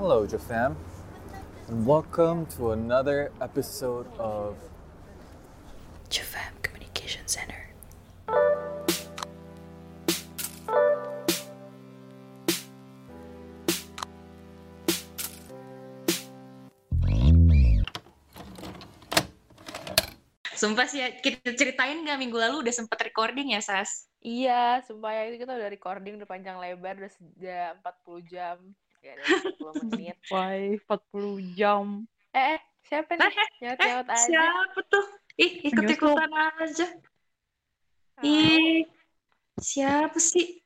Hello, Jafam, and welcome to another episode of Jafam Communication Center. Sumpah sih, ya, kita ceritain nggak minggu lalu udah sempet recording ya, Sas? Iya, sumpah ya itu kita udah recording udah panjang lebar udah sejam 40 jam. Ya, ada 40 menit. Why 40 jam? Eh, eh siapa nih? Nyaut-nyaut aja. Siapa tuh? Ih, ikut-ikutan aja. Ah, Ih, siapa sih?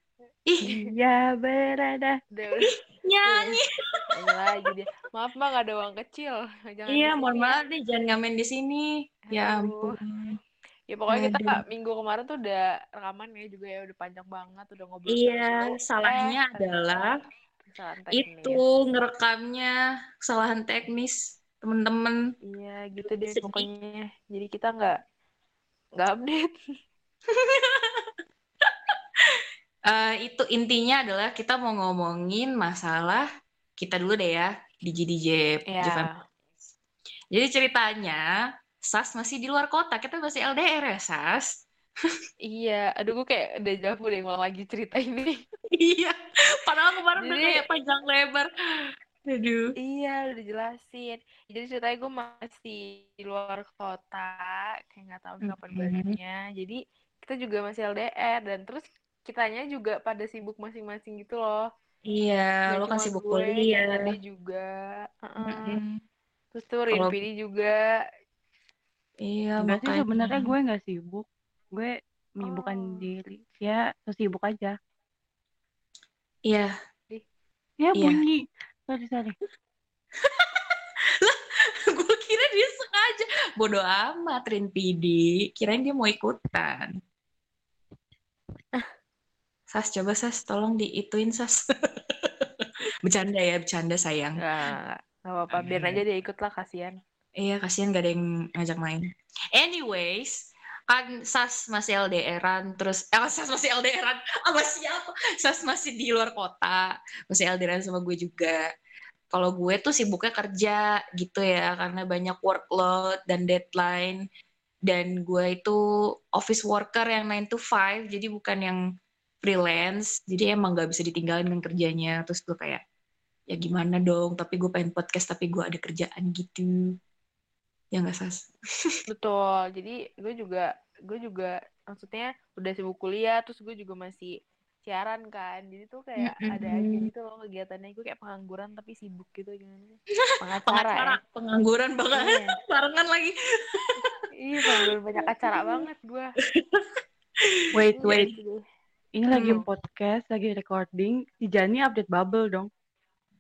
Ih, Iya berada. udah, udah, nyanyi. lagi dia. Maaf Bang, ada uang kecil. Jangan Iya, mohon ya. maaf nih, jangan ngamen di sini. Ya ampun. Ya pokoknya kita Aduh. minggu kemarin tuh udah rekaman ya juga ya udah panjang banget udah ngobrol Iya, salahnya Eh, adalah teknis. Itu ngerekamnya kesalahan teknis temen-temen. Iya, gitu deh Sedih. pokoknya. Jadi kita nggak nggak update. Eh, itu intinya adalah kita mau ngomongin masalah kita dulu deh ya DJ DJ. Iya. Jadi ceritanya Sas masih di luar kota, kita masih LDR ya Sas? Iya, aduh gue kayak udah jauh deh ngulang lagi cerita ini. iya, padahal kemarin udah Jadi- kayak panjang lebar. Aduh. Iya, udah dijelasin. Jadi ceritanya gue masih di luar kota, kayak nggak tahu kapan Mhm. baliknya. Jadi kita juga masih LDR dan terus kitanya juga pada sibuk masing-masing gitu loh. Iya, Gak lo kan sibuk gue, kuliah. Nade juga. Heeh. Mm-mm. Terus tuh Rinpidi juga. Iya, sih makanya. sebenarnya gue nggak sibuk. Gue menyibukkan Oh. diri. Ya sesibuk aja. Iya, Ya Iya. bunyi. Sorry sorry. gue kira dia sengaja. Bodoh amat, Rinpidi. Kirain dia mau ikutan. Sas, coba Sas, tolong diituin Sas. bercanda ya, bercanda sayang. Nggak apa-apa. Biar aja dia ikut lah, kasihan. Iya, kasihan gak ada yang ngajak main. Anyways, kan Sas masih LDRan, terus eh Sas masih LDRan sama siapa? Sas masih di luar kota, masih LDRan sama gue juga. Kalau gue tuh sibuknya kerja gitu ya, karena banyak workload dan deadline. Dan gue itu office worker yang 9 to 5, jadi bukan yang freelance. Jadi emang gak bisa ditinggalin dengan kerjanya. Terus gue kayak, ya gimana dong, tapi gue pengen podcast, tapi gue ada kerjaan gitu. Ya nggak Sas? Betul. Jadi gue juga gue juga maksudnya udah sibuk kuliah terus gue juga masih siaran kan. Jadi tuh kayak ada aja gitu loh kegiatannya gue kayak pengangguran tapi sibuk gitu gimana sih? Pengacara Pengacara, ya. pengangguran banget, Iya. barengan lagi. Iya, pengangguran banyak acara banget gue. Wait Iya, wait. gitu. Ini lagi Hmm. podcast, lagi recording. Si Jani update bubble dong.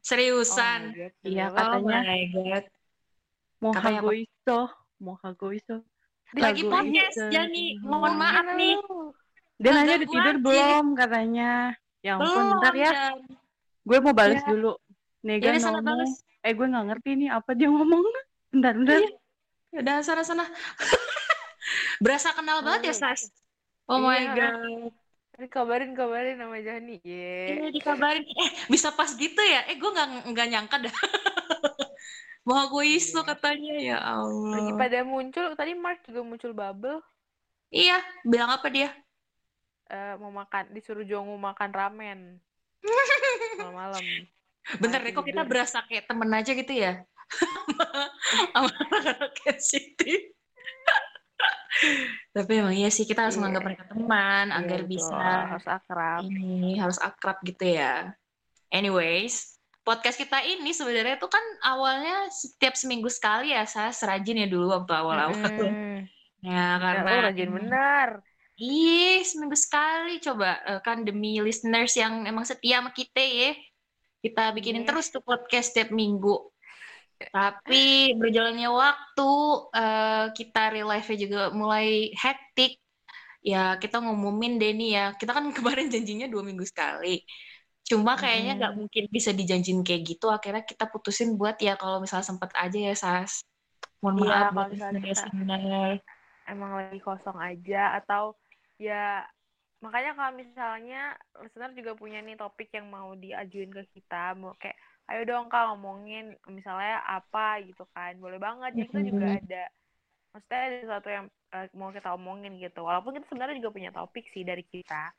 Seriusan. Oh Iya, katanya. Oh my god. Katanya apa? Mohagoiso. Mohagoiso. Lagi podcast. Jani. Mohon maaf nih. Dia nanya udah tidur belum katanya. Ya ampun, Belum, bentar ya. Gue mau balas Ya. dulu. Nega sana ngomong. balas. Eh gue nggak ngerti nih apa dia ngomong. Bentar, bentar. Iya. Udah sana-sana. Berasa kenal banget ya, Sas? Oh my Iya. god. Ini kabarin kabarin sama Jani. Iya Ye. dikabarin. Eh, bisa pas gitu ya? Eh, gue nggak nggak nyangka dah. Mau gue isu Iya. katanya ya Lagi Allah. pada muncul tadi Mark juga muncul bubble Iya, bilang apa dia? eh, mau makan disuruh Jongu makan ramen malam-malam. Bentar deh, kok kita berasa kayak temen aja gitu ya? Sama anak City. Tapi emang iya sih, kita harus Iya. menganggap mereka teman Iya, agar betul. bisa harus akrab. ini harus akrab gitu ya. Anyways, podcast kita ini sebenarnya tuh kan awalnya setiap seminggu sekali ya, saya serajin ya dulu waktu awal-awal. Mm-mm. Ya, Ya, karena lo rajin benar. Ih, seminggu sekali coba eh, kan demi listeners yang emang setia sama kita ya. Kita bikinin Iya. terus tuh podcast setiap minggu. Tapi berjalannya waktu eh, kita real life-nya juga mulai hektik. Ya, kita ngumumin deh nih ya. Kita kan kemarin janjinya dua minggu sekali. Cuma kayaknya nggak mungkin bisa dijanjin kayak gitu. Akhirnya kita putusin buat ya kalau misalnya sempet aja ya, Sas. Mohon maaf kalau misalnya kita-. Emang lagi kosong aja atau ya makanya kalau misalnya listener juga punya nih topik yang mau diajuin ke kita mau kayak ayo dong kak ngomongin misalnya apa gitu kan boleh banget jadi kita juga ada maksudnya ada sesuatu yang eh, mau kita omongin gitu walaupun kita sebenarnya juga punya topik sih dari kita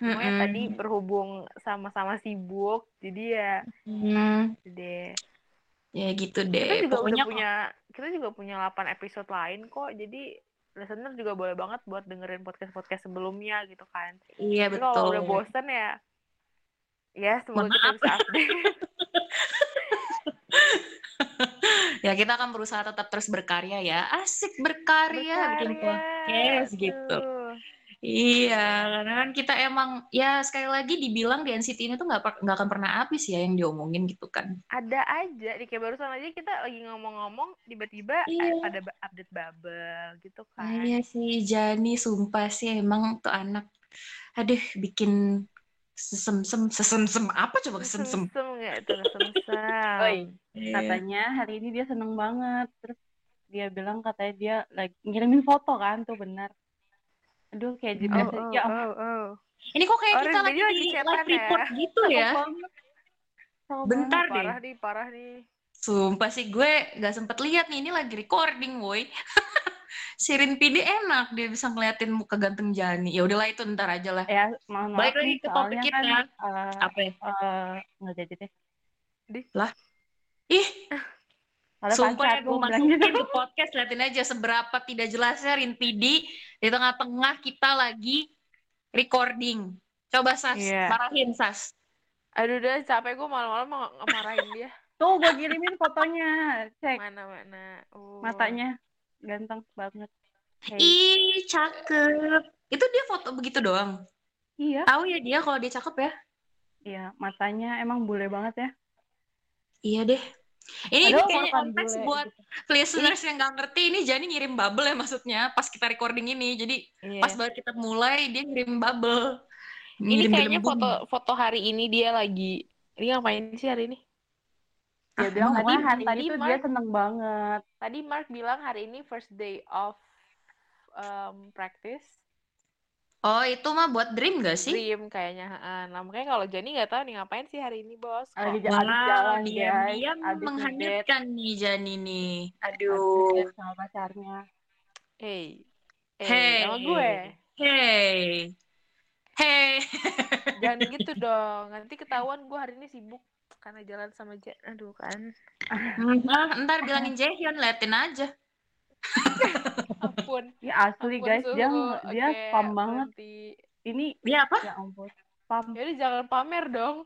cuma ya Mm-mm. tadi berhubung sama-sama sibuk jadi ya Hmm, deh ya gitu kita deh. juga Pokoknya udah punya kita juga punya 8 episode lain kok jadi listener juga boleh banget buat dengerin podcast podcast sebelumnya gitu kan iya Tapi kalau udah betul. bosen ya ya semoga Mohon kita maaf. bisa update Ya kita akan berusaha tetap terus berkarya ya. Asik berkarya, bikin podcast gitu. Iya, karena kan kita emang ya sekali lagi dibilang di NCT ini tuh nggak per- nggak akan pernah habis ya yang diomongin gitu kan. ada aja di kayak barusan aja kita lagi ngomong-ngomong tiba-tiba Iya. ada update bubble gitu kan Iya sih, Jani sumpah sih emang tuh anak, aduh bikin sesem-sem, sesem-sem apa coba sesem-sem? sem nggak sem Oi, Iya. katanya hari ini dia seneng banget. Terus dia bilang katanya dia lagi ngirimin foto kan tuh benar. Aduh kayak jadi oh oh ya oh oh Ini kok kayak Oh, kita lagi lagi di live ya? report gitu ya? banget. Sama Bentar deh. parah nih parah nih Sumpah sih gue gak sempet lihat nih, ini lagi recording woi. Sirin PD enak dia bisa ngeliatin muka ganteng Jani. Ya udahlah itu ntar aja lah. Ya, mohon maaf Balik lagi ke topik kita. kan eh, Apa ya? eh, nggak jadi deh. Ih, Soalnya sumpah ya gue masukin gitu. ke podcast liatin aja seberapa tidak jelasnya Rin PD di tengah-tengah kita lagi recording. Coba Sas, Iya. marahin Sas. aduh udah capek gue malam-malam mau ngemarahin dia Tuh gue kirimin fotonya. Cek mana mana oh. matanya ganteng banget. Kayak- Ih, cakep. Itu dia foto begitu doang. Iya, Tahu ya dia kalau dia cakep ya? iya matanya emang bule banget ya. Iya deh. Ini, ini Padahal kayaknya konteks bule buat gitu. listeners yang nggak ngerti ini Jani ngirim bubble ya maksudnya pas kita recording ini. Jadi Iya. pas banget kita mulai dia ngirim bubble. ini Ngirim kayaknya gelembung. foto foto hari ini dia lagi ini ngapain sih hari ini Dia Ah, bilang pokoknya hari tadi ini tuh Mark- dia seneng banget. tadi Mark bilang hari ini first day of um, practice Oh itu mah buat dream gak sih? dream kayaknya heeh. nah makanya kalau Jani nggak tahu nih ngapain sih hari ini bos Lagi Kok- ja- abis jalan guys, diam-diam abis menghanyutkan nih Jani nih. Aduh. sama pacarnya. hey hey, Hey. sama gue Hey. Hey. jangan gitu dong nanti ketahuan gue hari ini sibuk karena jalan sama Jan aduh kan ntar bilangin Jaehyun, liatin aja. ampun Ya asli ampun, guys, dia dia Oke, spam banget. berhenti. Ini Dia apa? ya ampun, spam. Yaudah jangan pamer dong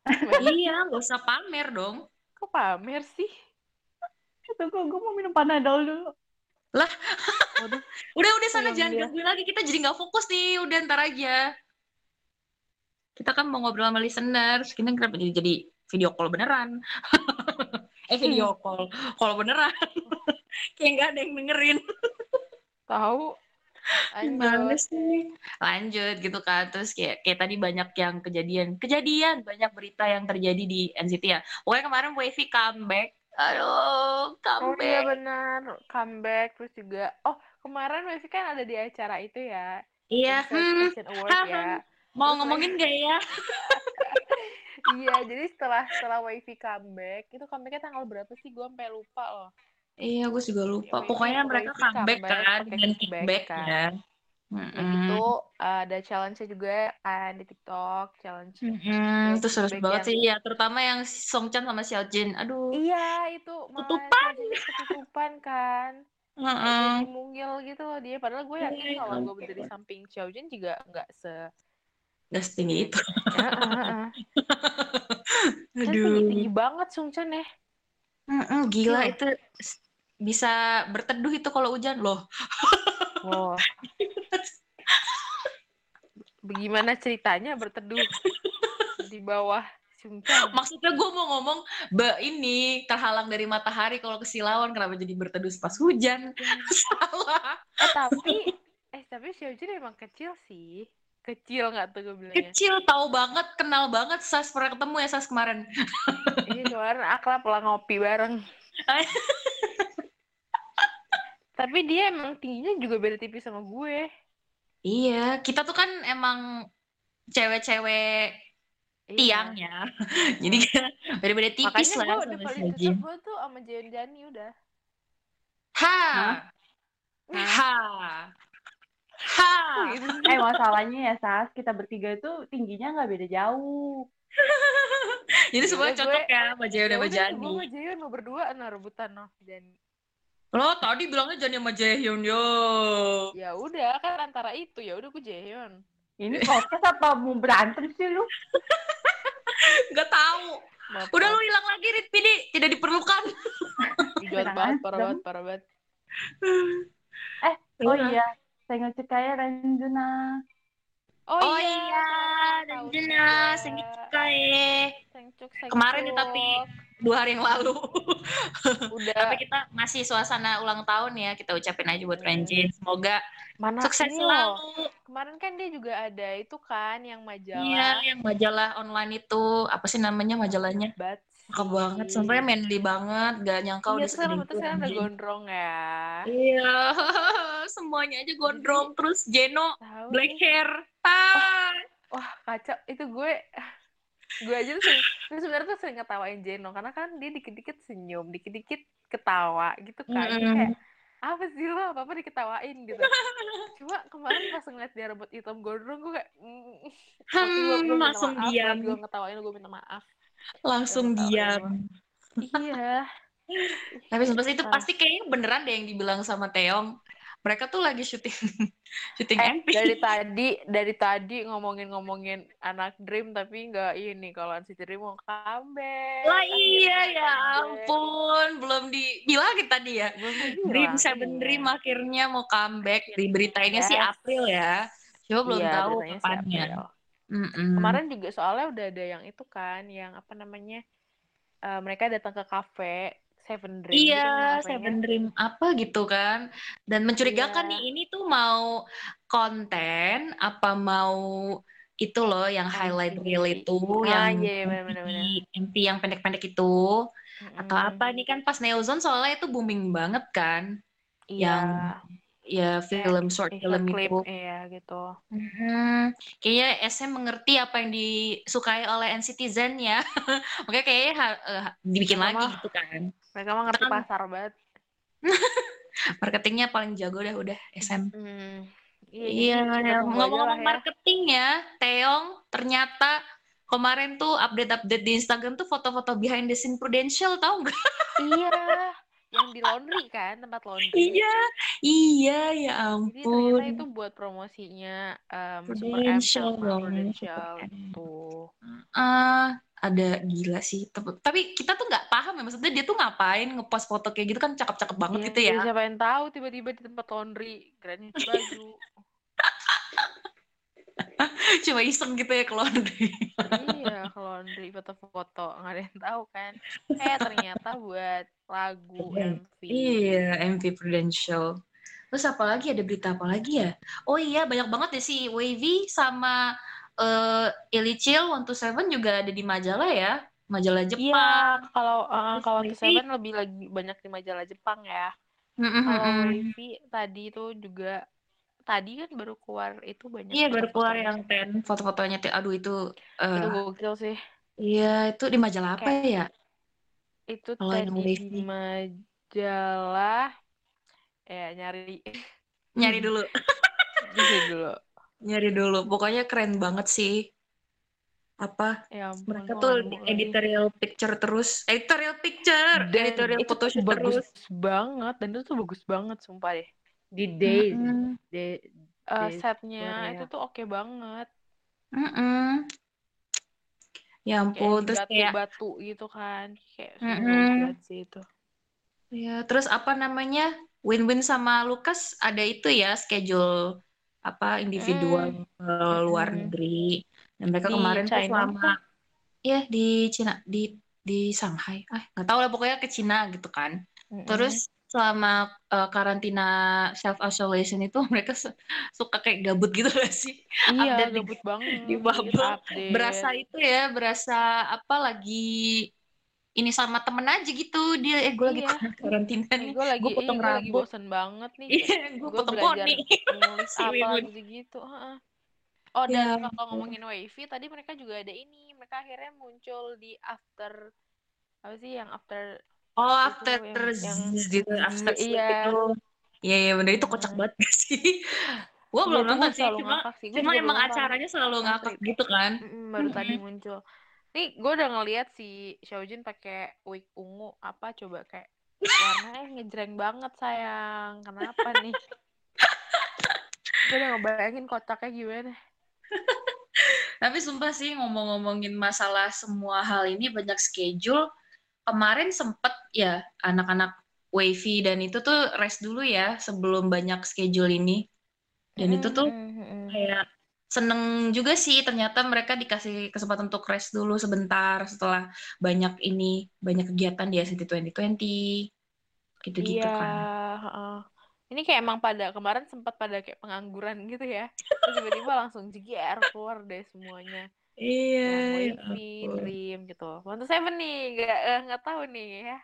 iya, gak usah pamer dong. kok pamer sih Tunggu, gue mau minum panadol dulu. Udah, udah sana Tolong jangan dia. gangguin lagi. Kita jadi nggak fokus nih. Udah ntar aja. Kita kan mau ngobrol sama listeners. Kita kenapa jadi, jadi video call beneran? eh video call, call beneran. Kayak nggak ada yang dengerin. tahu Gimana lanjut sih? Lanjut gitu kan. Terus kayak kayak tadi banyak yang kejadian, kejadian banyak berita yang terjadi di NCT ya. Pokoknya kemarin Wavy comeback. Aduh, Oh iya comeback. benar, comeback terus juga. Oh kemarin Wavy kan ada di acara itu ya, Iya, hmm, Award ya. mau Terus ngomongin gak ya? Iya, jadi setelah setelah Wavy comeback, itu comebacknya tanggal berapa sih? Gue sampai lupa loh. Iya, gue juga lupa. Wavy- Pokoknya mereka Wavy comeback comeback kan dengan kickback kan. ya. Mm-mm. itu uh, ada challenge-nya juga kan di TikTok, challenge. Mm-mm, Itu seru banget yang- sih ya, terutama yang si Songchan sama Xiaojin. Aduh. Iya, itu challenge-nya ketutupan kan. Heeh. Jadi mungil gitu loh dia. Padahal gue yakin Iya, kalau gue berdiri samping Xiaojin juga nggak se... Gak setinggi itu. Heeh. Kan Aduh. tinggi-tinggi banget Sungchan ya. Mm-mm, gila Iya. itu bisa berteduh itu kalau hujan loh. Wow. Bagaimana ceritanya berteduh di bawah Sungchan? Maksudnya gue mau ngomong, Mbak ini terhalang dari matahari kalau kesilauan kenapa jadi berteduh pas hujan? Salah. Eh tapi eh tapi Xiaojin emang kecil sih. Kecil nggak tuh gue bilangnya. Kecil tahu banget, kenal banget Sas pernah ketemu ya Sas kemarin. Iya kemarin akrab lah ngopi bareng. tapi dia emang tingginya juga beda tipis sama gue. Iya, kita tuh kan emang cewek-cewek Iya. tiangnya. Jadi kan beda-beda tipis Makanya lah gue sama udah si paling Jin. cocok gue tuh sama Jayon Jani udah. Ha. Hah? Ha. Ha. Gitu. Eh masalahnya ya Sas, kita bertiga itu tingginya nggak beda jauh. Jadi Ya semua cocok gue- ya sama Jayon sama udah, gue Jani. sama Jayon mau berdua nah rebutan noh Jani. Lo tadi bilangnya Jani sama Jaehyun yo. Ya udah kan antara itu ya udah gue Jayon. Ini podcast apa mau berantem sih lu? Gak tahu. Maaf, Udah maaf. lu hilang lagi Rit Pidi, tidak diperlukan. Jahat banget, parah banget, parah banget. Oh iya, saya ngecek kayak Ranjuna. Oh, Oh iya, iya, Ranjuna, juga. sengit kae. Sengcuk, Kemarin nih tapi dua hari yang lalu. udah Tapi kita masih suasana ulang tahun ya, kita ucapin aja buat Hmm. Renjin. Semoga mana sukses ini loh. selalu. Kemarin kan dia juga ada itu kan yang majalah. Iya, yang majalah online itu, apa sih namanya majalahnya? Bat. Cakep banget, sebenarnya manly banget, gak nyangka Iya, udah sekarang betul sekarang udah gondrong ya. Iya, semuanya aja gondrong. Terus Jeno, black hair. Ah, Wah, kacau. Itu gue gue aja tuh sering, gue sebenarnya tuh sering ketawain Jeno karena kan dia dikit-dikit senyum, dikit-dikit ketawa gitu kan. Jadi Mm-mm. kayak apa sih lo apa apa diketawain gitu cuma kemarin pas ngeliat dia rambut hitam gondrong gue kayak mm, Hmm, gue, minta langsung maaf diam. gue ngetawain gue minta maaf langsung diam. iya Tapi sebenarnya itu pasti kayaknya beneran deh yang dibilang sama Teong. Mereka tuh lagi syuting syuting eh MP. dari tadi dari tadi ngomongin ngomongin anak Dream tapi nggak ini kalau NCT Dream mau comeback Lah iya ya ampun, belum dibilangin tadi ya. Belum Dream Seven iya. Dream akhirnya mau comeback. Di beritainnya sih Yes. April ya. Coba belum Iya, tahu kapannya. April. Mm-mm. Kemarin juga soalnya udah ada yang itu kan, yang apa namanya? eh, mereka datang ke kafe Seven Dream. gitu Iya, kan kafenya. Seven Dream apa gitu kan. Dan mencurigakan Iya. nih ini tuh mau konten apa mau itu loh yang highlight reel itu Ah, yang iya, bener-bener. MP yang pendek-pendek itu atau Mm-mm. apa ini kan pas Neozone soalnya itu booming banget kan Iya. yang ya film short Iklan film klip, itu iya gitu. Mhm. kayaknya SM mengerti apa yang disukai oleh NCTzen ya makanya kayaknya eh, dibikin Mereka lagi gitu kan Mereka mah ngerti pasar banget. marketingnya paling jago dah udah SM Hmm. Iya, kita ya. ngomong-ngomong ya. marketing ya, Teong ternyata kemarin tuh update-update di Instagram tuh foto-foto behind the scene Prudential tahu nggak? iya, yang di laundry kan, tempat laundry. Iya, iya ya Jadi ternyata itu ampun. buat promosinya um, Prudential dong, Prudential tuh. Ah, ada gila sih. Tapi, tapi kita tuh nggak paham ya maksudnya dia tuh ngapain ngepost foto kayak gitu kan cakep-cakep banget Iya, gitu ya. iya, siapa yang tahu tiba-tiba di tempat laundry keren baju. Cuma iseng gitu ya ke laundry. iya, ke laundry foto-foto nggak ada yang tahu kan. Eh ternyata buat lagu MV. Iya, MV Prudential. Terus apa lagi ada berita apa lagi ya? Oh iya, banyak banget deh si Wavy sama eh Illichil One to Seven juga ada di majalah ya, majalah Iya, Jepang. kalau uh, Terus kalau The Seven lebih lagi banyak di majalah Jepang ya. Mm-mm, Kalau. Wavy tadi itu juga tadi kan baru keluar itu banyak Iya baru keluar foto-fotonya. yang ten foto-fotonya. Teh. Aduh itu, eh, itu gokil sih. iya itu di majalah apa Kayak- ya? Itu Kalau yang tadi di majalah ya nyari Nyari dulu, gitu dulu. nyari dulu. Pokoknya keren banget sih. Apa? Ya ampun, Mereka tuh lagi. editorial picture terus, editorial picture, Dan editorial itu photoshoot bagus terus. banget dan itu tuh bagus banget sumpah deh. Di day, Mm-mm. de- eh, Des- setnya Korea. itu tuh oke banget. Mm-mm. Ya Kayak ampun, terus kayak batu-batu gitu kan. Kayak banget sih itu. ya terus apa namanya? Win-win sama Lukas ada itu ya schedule apa individual ke luar negeri. Dan mereka Di kemarin tuh China selama ya di Cina di di Shanghai. Ah, nggak tahu lah pokoknya ke Cina gitu kan. Mm-mm. Terus selama eh, karantina self isolation itu mereka su- suka kayak gabut gitu gak sih? iya update di- gabut banget. di bubble. update. Berasa itu ya, berasa apa lagi ini sama temen aja gitu. Dia eh gue lagi Iya. karantina Eh, nih. gue lagi, iya, potong gue lagi rambut. bosen banget nih. Iya, gue Gue potong poni. nulis apa gitu-gitu. Heeh. Oh, dan Ya. kalau ngomongin wavy, tadi mereka juga ada ini. Mereka akhirnya muncul di after apa sih yang after Oh, Itu after yang- gitu, after Iya. itu. Iya, iya bener itu kocak banget gak sih? Gua Iya, belum nonton sih, cuma sih. Cuma emang acaranya selalu ngakak gitu kan. Baru tadi muncul. Nih, gue udah ngeliat si Xiaojun pakai wig ungu apa coba kayak warnanya ngejreng banget sayang. Kenapa nih? gue udah ngebayangin kocaknya gimana. Tapi sumpah sih ngomong-ngomongin masalah semua hal ini banyak schedule. Kemarin sempet ya anak-anak wavy dan itu tuh rest dulu ya sebelum banyak schedule ini. Dan itu tuh Mm-mm, mm-mm. kayak seneng juga sih ternyata mereka dikasih kesempatan untuk rest dulu sebentar setelah banyak ini banyak kegiatan di SCT 2020 gitu-gitu Iya, kan. heeh. Ini kayak emang pada kemarin sempat pada kayak pengangguran gitu ya. Terus tiba-tiba langsung jeger keluar deh semuanya. Iya, ya Wavy, ampun. Dream gitu. One Seven nih, nggak eh, nggak tahu nih ya.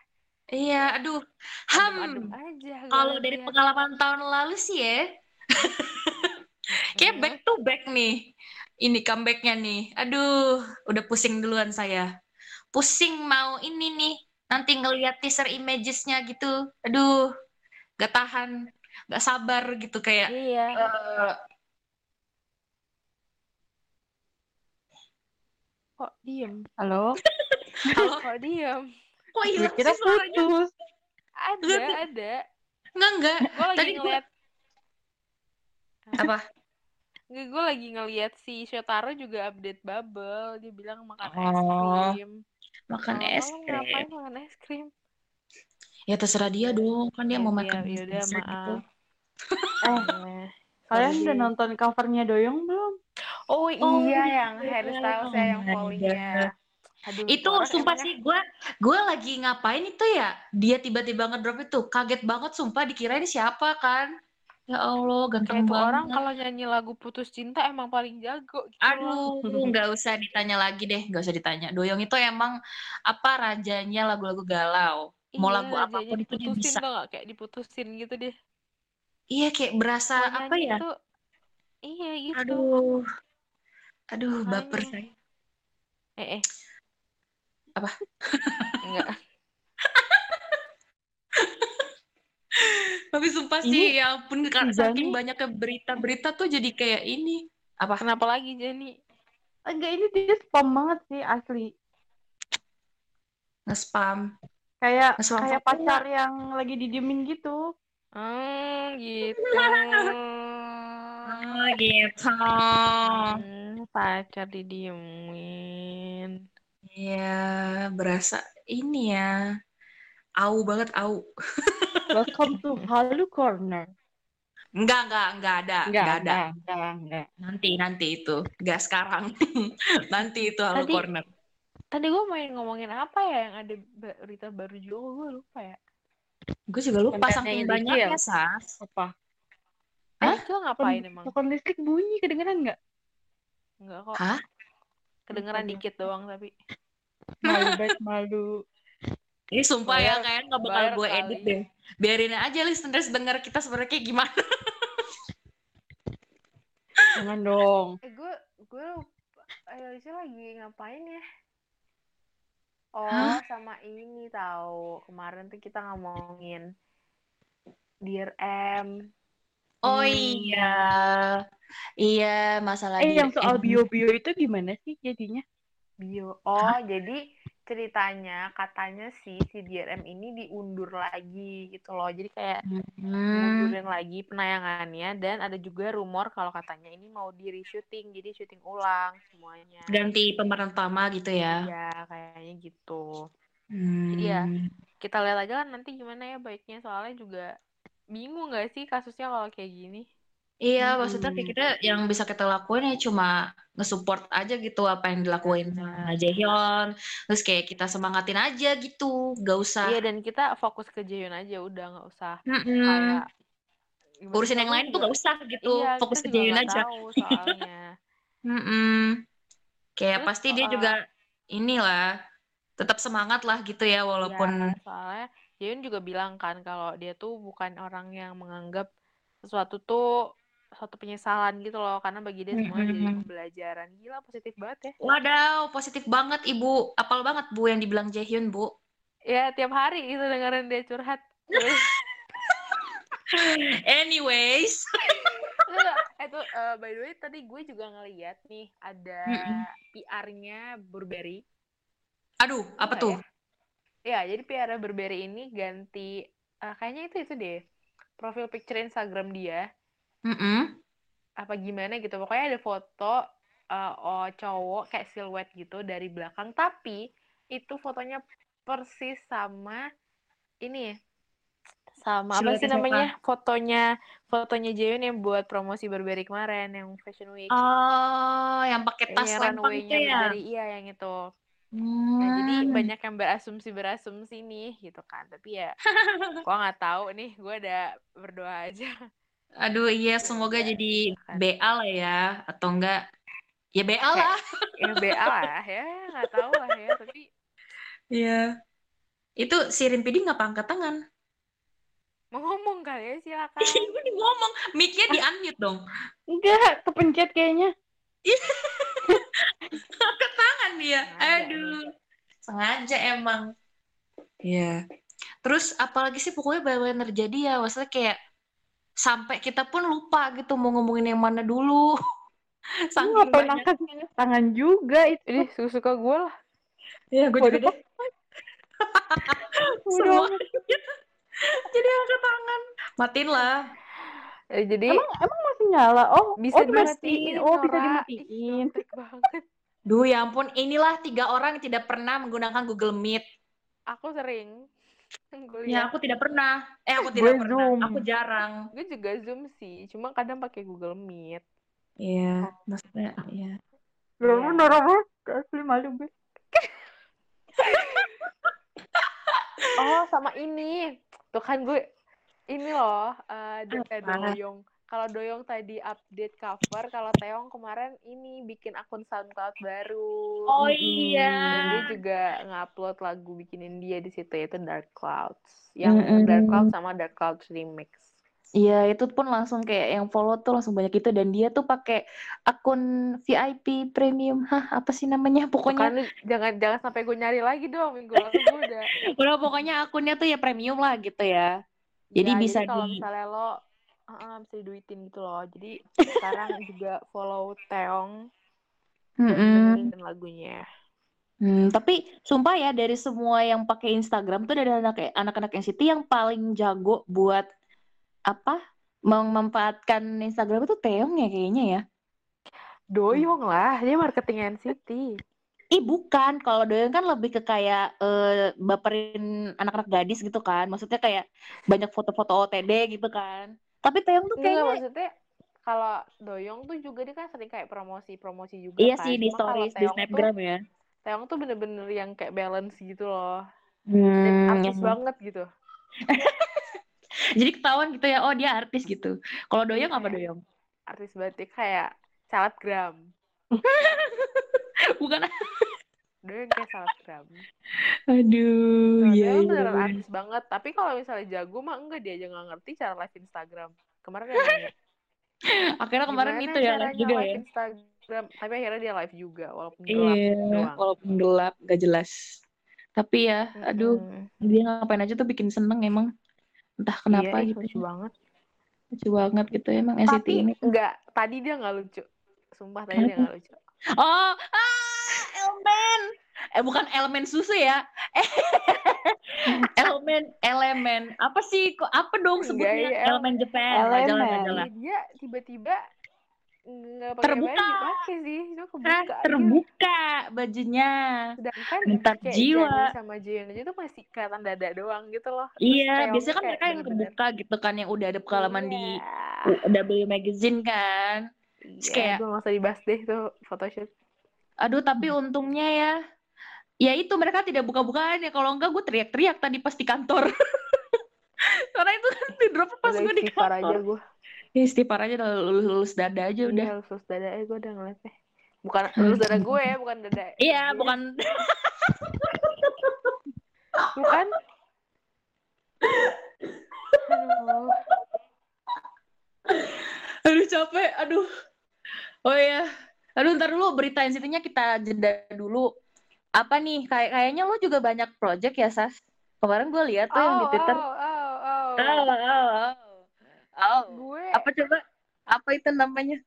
Iya, aduh. Ham, aja. gue kalau dari pengalaman tahun lalu sih ya, kayak Mhm. back to back nih. Ini comebacknya nih. Aduh, udah pusing duluan saya. Pusing mau ini nih. Nanti ngeliat teaser images-nya gitu. Aduh, gak tahan. Gak sabar gitu kayak. Iya. eh, Kok diem? Halo? halo, Kok diem? kok Gue hilang sih suaranya? putus. Ada, ada. Enggak, enggak. Gue lagi Tadi gua- ngeliat. Apa? Gue lagi ngeliat si Shotaro juga update bubble. Dia bilang makan es Oh, krim. Makan Malam-malam es ngapain krim. makan es krim? Ya terserah dia dong. Kan dia Ya, mau makan yaudah, dessert gitu. maaf. Eh, Nah, kalian udah nonton covernya Doyong belum? Oh Oh, iya. yang iya. Ya yang Oh my fallingnya. God. Aduh, Itu orang sumpah emangnya- sih gue gue lagi ngapain itu ya? Dia tiba-tiba ngedrop itu. Kaget banget sumpah dikira ini siapa kan? Ya Allah kayak ganteng tuh orang banget. kalau nyanyi lagu putus cinta emang paling jago gitu aduh nggak usah ditanya lagi deh nggak usah ditanya. Doyong itu emang apa rajanya lagu-lagu galau? Mau Iya, lagu apa pun itu dia bisa. gak? kayak diputusin gitu deh. Iya kayak berasa apa ya? tuh, iya gitu. Aduh aduh baper Makanya. saya eh eh Apa? enggak tapi sumpah Ini sih ya ampun si saking banyaknya berita-berita tuh jadi kayak ini apa kenapa lagi Jenny Enggak, ini dia spam banget sih asli. nge-spam Kayak Nge-spam kayak pacar yang lagi didiemin gitu. hmm gitu Oh gitu. hmm, pacar didiemin Iya, berasa ini ya. Au banget, au. Welcome to Halu Corner. Enggak, enggak, enggak ada. Enggak, ada. enggak, enggak, enggak. Nanti, nanti itu. Enggak sekarang. nanti itu halo Tadi- corner. tadi gue main ngomongin apa ya yang ada berita baru juga gue lupa ya Gue juga lupa saking banyaknya, Sas. Apa? eh Hah? itu ngapain emang Telepon listrik bunyi kedengeran nggak? Enggak kok Hah? kedengeran ya. dikit doang tapi Malu banget, malu. Ini sumpah ya, Bayar- kayaknya nggak bakal gue kali. edit deh. Biarin aja listeners denger kita sebenarnya kayak gimana. Jangan dong. Eh gue gue lupa. Alicia lagi ngapain ya? Oh Hah? sama ini tahu kemarin tuh kita ngomongin Dear M. Oh Hmm. iya. Iya, masalah Eh, yang soal bio-bio itu gimana sih jadinya? Bio. Oh jadi ceritanya katanya sih si Dear M ini diundur lagi gitu loh. Jadi kayak Hmm. mundurin lagi penayangannya dan ada juga rumor kalau katanya ini mau di reshooting jadi syuting ulang semuanya. Ganti pemeran utama gitu ya. Ya kayaknya gitu. Hmm. Iya. kita lihat aja kan nanti gimana ya baiknya soalnya juga bingung gak sih kasusnya kalau kayak gini Iya, Hmm. maksudnya kayak kita yang bisa kita lakuin ya cuma nge-support aja gitu apa yang dilakuin sama Jaehyun. Terus kayak kita semangatin aja gitu, gak usah. iya dan kita fokus ke Jaehyun aja udah nggak usah Mm-mm. kayak gimana Urusin yang lain tuh gak usah gitu, iya, fokus ke Jaehyun aja. tahu soalnya Mm-mm. Kayak Terus pasti dia soal- juga inilah tetap semangat lah gitu ya walaupun Ya, soalnya Jaehyun juga bilang kan kalau dia tuh bukan orang yang menganggap sesuatu tuh suatu penyesalan gitu loh karena bagi dia semua jadi pembelajaran gila positif banget ya Wadaw, positif banget ibu. Apal banget bu yang dibilang Jaehyun bu. ya tiap hari gitu dengerin dia curhat Anyways. itu eh, by the way tadi gue juga ngeliat nih ada. PR-nya Burberry Aduh, apa Enggak tuh? ya jadi PR Burberry ini ganti eh, kayaknya itu itu deh profil picture Instagram dia Mm-mm. apa gimana gitu pokoknya ada foto eh, oh cowok kayak siluet gitu dari belakang tapi itu fotonya persis sama ini sama apa sih siapa? namanya fotonya fotonya Jaehyun yang buat promosi Burberry kemarin yang Fashion Week Oh, yang pakai tas Iya, lempang itu runway-nya ya. Burberry iya yang itu nah jadi Hmm. banyak yang berasumsi berasumsi nih gitu kan tapi ya gua nggak tahu nih gue udah berdoa aja Aduh, iya semoga Semoga jadi kan. BA lah ya atau enggak ya BA Kayak- lah. ya BA lah ya nggak tahu lah ya tapi Iya. Itu si Rimpidi nggak angkat tangan. mau ngomong kali ya silakan Ibu nih ngomong, mic-nya di unmute dong. Enggak, kepencet kayaknya. Angkat tangan dia. Sengaja Aduh. Sengaja emang. Iya. Terus apalagi sih pokoknya banyak terjadi ya. Maksudnya kayak sampai kita pun lupa gitu mau ngomongin yang mana dulu. Lu Saking ngapain banyak. angkat tangan juga itu. ini suka gue lah Iya, gue juga deh. Udah. Semua. Jadi angkat tangan. Matiin lah. Eh, jadi Emang emang masih nyala? Oh, bisa oh dimatiin. Oh, bisa dimatiin. Banget Duh ya ampun, inilah tiga orang yang tidak pernah menggunakan Google Meet. aku sering Ya, aku tidak pernah. Eh, aku Gue tidak pernah. Zoom. Aku jarang. gue juga zoom sih cuma kadang pakai Google Meet Iya, maksudnya ya. Gak Iya. banget. Asli malu gue. oh sama ini tuh kan gue ini loh eh do- eh, Apa? Kalau doyong tadi update cover kalau Teong kemarin ini bikin akun SoundCloud baru Oh dan iya. dia juga ngupload lagu bikinin dia di situ yaitu Dark Clouds yang Mm-mm. Dark Clouds sama Dark Clouds remix Iya, itu pun langsung kayak yang follow tuh langsung banyak itu dan dia tuh pakai akun VIP premium. Hah, apa sih namanya? Pokoknya jangan jangan sampai gue nyari lagi dong minggu lalu gue udah udah pokoknya akunnya tuh ya premium lah gitu ya. Jadi Ya, bisa kalau di- misalnya lo uh, bisa diduitin gitu loh jadi sekarang juga follow Teong dan Mm-mm. dengerin lagunya Hmm, tapi sumpah ya dari semua yang pakai Instagram tuh dari anak anak-anak NCT yang paling jago buat apa? Memanfaatkan Instagram itu Teong ya kayaknya ya. Doyong lah, dia marketing NCT. Ih bukan, kalau Doyong kan lebih ke kayak eh, baperin anak-anak gadis gitu kan. Maksudnya kayak banyak foto-foto OTD gitu kan. Tapi Taeyong tuh kayaknya maksudnya kalau Doyong tuh juga dia kan sering kayak promosi-promosi juga iya kan. sih di Cuma stories di Snapgram tuh, ya. Taeyong tuh bener-bener yang kayak balance gitu loh. Hmm, artis yang- banget gitu. Jadi ketahuan gitu ya, oh dia artis gitu. Kalau Doyong apa Iya. Doyong? Artis batik kayak selebgram. Bukan. Doyong kayak selebgram. Aduh, Nah, iya Doyong iya. beneran artis banget. Tapi kalau misalnya jago mah enggak dia aja nggak ngerti cara live Instagram. Kemarin dia nanya, Akhirnya kemarin gimana itu ya live juga live ya. Instagram. Tapi akhirnya dia live juga walaupun gelap Iya, doang. walaupun gelap gak jelas. Tapi ya, aduh, Mm-mm. dia ngapain aja tuh bikin seneng emang. Entah kenapa iya, gitu. lucu banget. Lucu banget gitu emang NCT Tapi ini. enggak, tadi dia nggak lucu. Sumpah tadi dia nggak lucu. Oh, ah, elemen. Eh bukan elemen susu ya. elemen, elemen. Apa sih? Kok apa dong Enggak, sebutnya? iya, elemen Jepang. Elemen. Ih, dia tiba-tiba Terbuka. baju pakai sih, kebuka aja. terbuka bajunya. Sedangkan Bentar kayak jiwa. Sama Jian aja tuh masih kelihatan dada doang gitu loh. Terus Iya, biasanya kan mereka yang kebuka gitu kan, yang udah ada pengalaman di Iya. W Magazine kan. Iya, kayak- gue nggak usah dibahas deh tuh photoshoot. Aduh, tapi untungnya ya, ya itu mereka tidak buka-bukaan ya. Kalau enggak, gue teriak-teriak tadi pas di kantor. Karena itu kan di drop pas Udah gue di kantor. aja gue. Ya, istighfar aja udah lulus-lulus dada aja udah. Iya, lulus dada aja gue udah ngeliatnya. Bukan lulus dada gue ya, bukan dada. Iya, bukan Bukan. Aduh. aduh capek. Aduh. Oh ya. Aduh, ntar dulu berita intinya kita jeda dulu. Apa nih? Kayak kayaknya lo juga banyak project ya, Sas? Kemarin gue lihat tuh yang di Twitter. oh, oh, oh. Oh, oh, oh. Oh. Gue Apa coba? Apa itu namanya?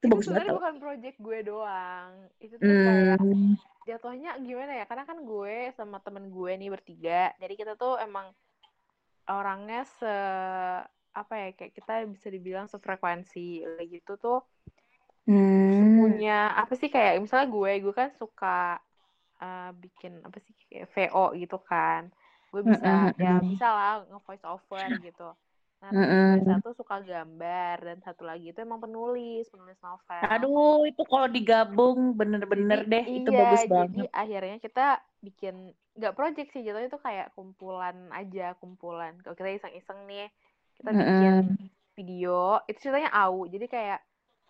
Itu itu bagus banget sebenarnya bukan project gue doang. Itu tuh kayak Hmm. jatuhnya gimana ya? Karena kan gue sama temen gue nih bertiga. Jadi kita tuh emang orangnya se apa ya kayak kita bisa dibilang sefrekuensi kayak gitu tuh Hmm. punya apa sih kayak misalnya gue gue kan suka uh, bikin apa sih kayak VO gitu kan gue bisa ya bisa lah nge voice over gitu nah satu suka gambar dan satu lagi itu emang penulis penulis novel Aduh, itu kalau digabung bener-bener Jadi, deh. Itu iya, bagus jadi banget. akhirnya kita bikin nggak project sih jatuhnya itu kayak kumpulan aja kumpulan kalau kita iseng-iseng nih kita bikin Mm-mm. video itu ceritanya AU jadi kayak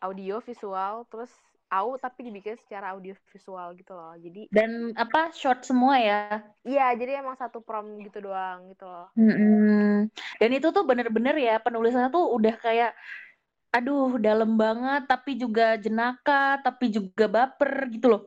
audio visual terus AU tapi dibikin secara audio visual gitu loh jadi Dan apa short semua ya. iya jadi emang satu prom gitu doang gitu loh Mm-mm. Dan itu tuh bener-bener ya penulisannya tuh udah kayak aduh dalam banget tapi juga jenaka tapi juga baper gitu loh.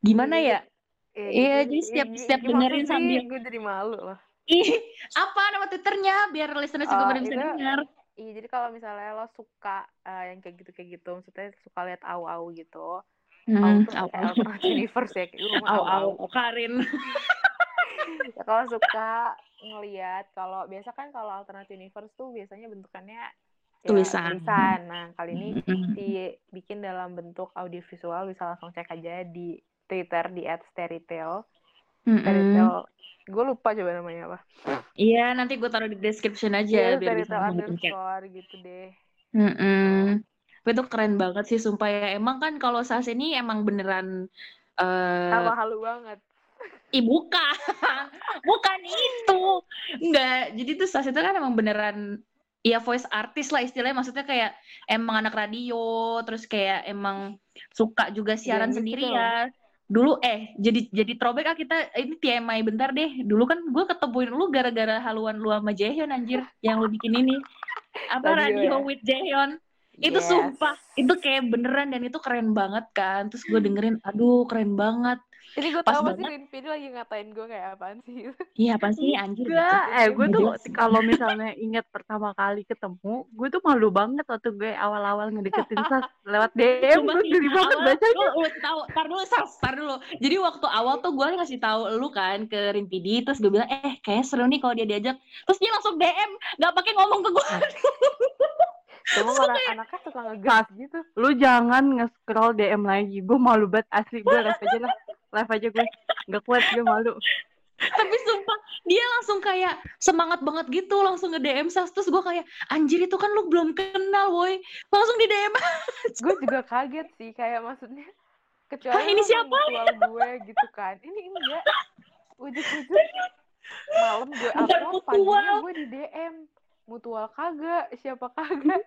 Gimana ya? Iya, jadi setiap- setiap dengerin sambil- gue jadi malu loh Ih, apa nama Twitternya biar listeners juga Oh, pada bisa dengar. Iya, jadi kalau misalnya lo suka eh, yang kayak gitu kayak gitu, maksudnya suka lihat au-au gitu, au Hmm, au, kayak alternate universe ya, kayak ngomong au, au, Karin. Ya, kalau suka ngelihat, kalau biasa kan kalau alternate universe tuh biasanya bentukannya ya, Tulisan. tulisan. Nah, kali ini dibikin dalam bentuk audiovisual, bisa langsung cek aja di Twitter di @sterytale. Mm-mm. Gue lupa coba namanya apa. Iya, nanti gue taruh di description aja Iya, biar bisa underscore gitu deh. Mm-mm. Tapi itu keren banget sih sumpah ya. Emang kan kalau Sas ini emang beneran eh Sama halu banget. Ih, bukan. bukan itu. Enggak. Jadi tuh Sas itu kan emang beneran ya voice artist lah istilahnya maksudnya kayak emang anak radio terus kayak emang suka juga siaran gitu sendiri loh. ya. Dulu eh jadi jadi throwback ah kita ini TMI bentar deh. Dulu kan gue ketemuin lu gara-gara haluan lu sama Jaehyun anjir yang lu bikin ini. Apa Radio radio ya? with Jaehyun. Itu Yes. sumpah, itu kayak beneran dan itu keren banget kan. Terus gue dengerin, aduh keren banget. Ini gue tau pasti banget. Rinpi lagi ngatain gue kayak apaan sih. Iya apa sih anjir Enggak, eh gue tuh kalau misalnya inget pertama kali ketemu, gue tuh malu banget waktu gue awal-awal ngedeketin Sas lewat DM, gue geli banget bacanya. Lu, tahu, tar dulu, Sas, tar dulu. Jadi waktu awal tuh gue ngasih tahu lu kan ke Rimpidi, terus gue bilang, eh kayak seru nih kalau dia diajak. Terus dia langsung DM, nggak pakai ngomong ke gue. Cuma Terus orang kayak- anaknya suka ngegas gitu. Lu jangan nge-scroll DM lagi, gue malu banget asli, gue live aja lah, live aja gue, nggak kuat gue malu. Tapi sumpah, dia langsung kayak semangat banget gitu, langsung nge DM Sas. Terus gue kayak, anjir itu kan lu belum kenal, woi. Langsung di DM. Gue juga kaget sih kayak maksudnya Hah, kecuali ini lu siapa? mutual gue gitu kan. Ini enggak. Ujuk-ujuk malam gue upload paginya gue di DM. Mutual kagak, siapa kagak.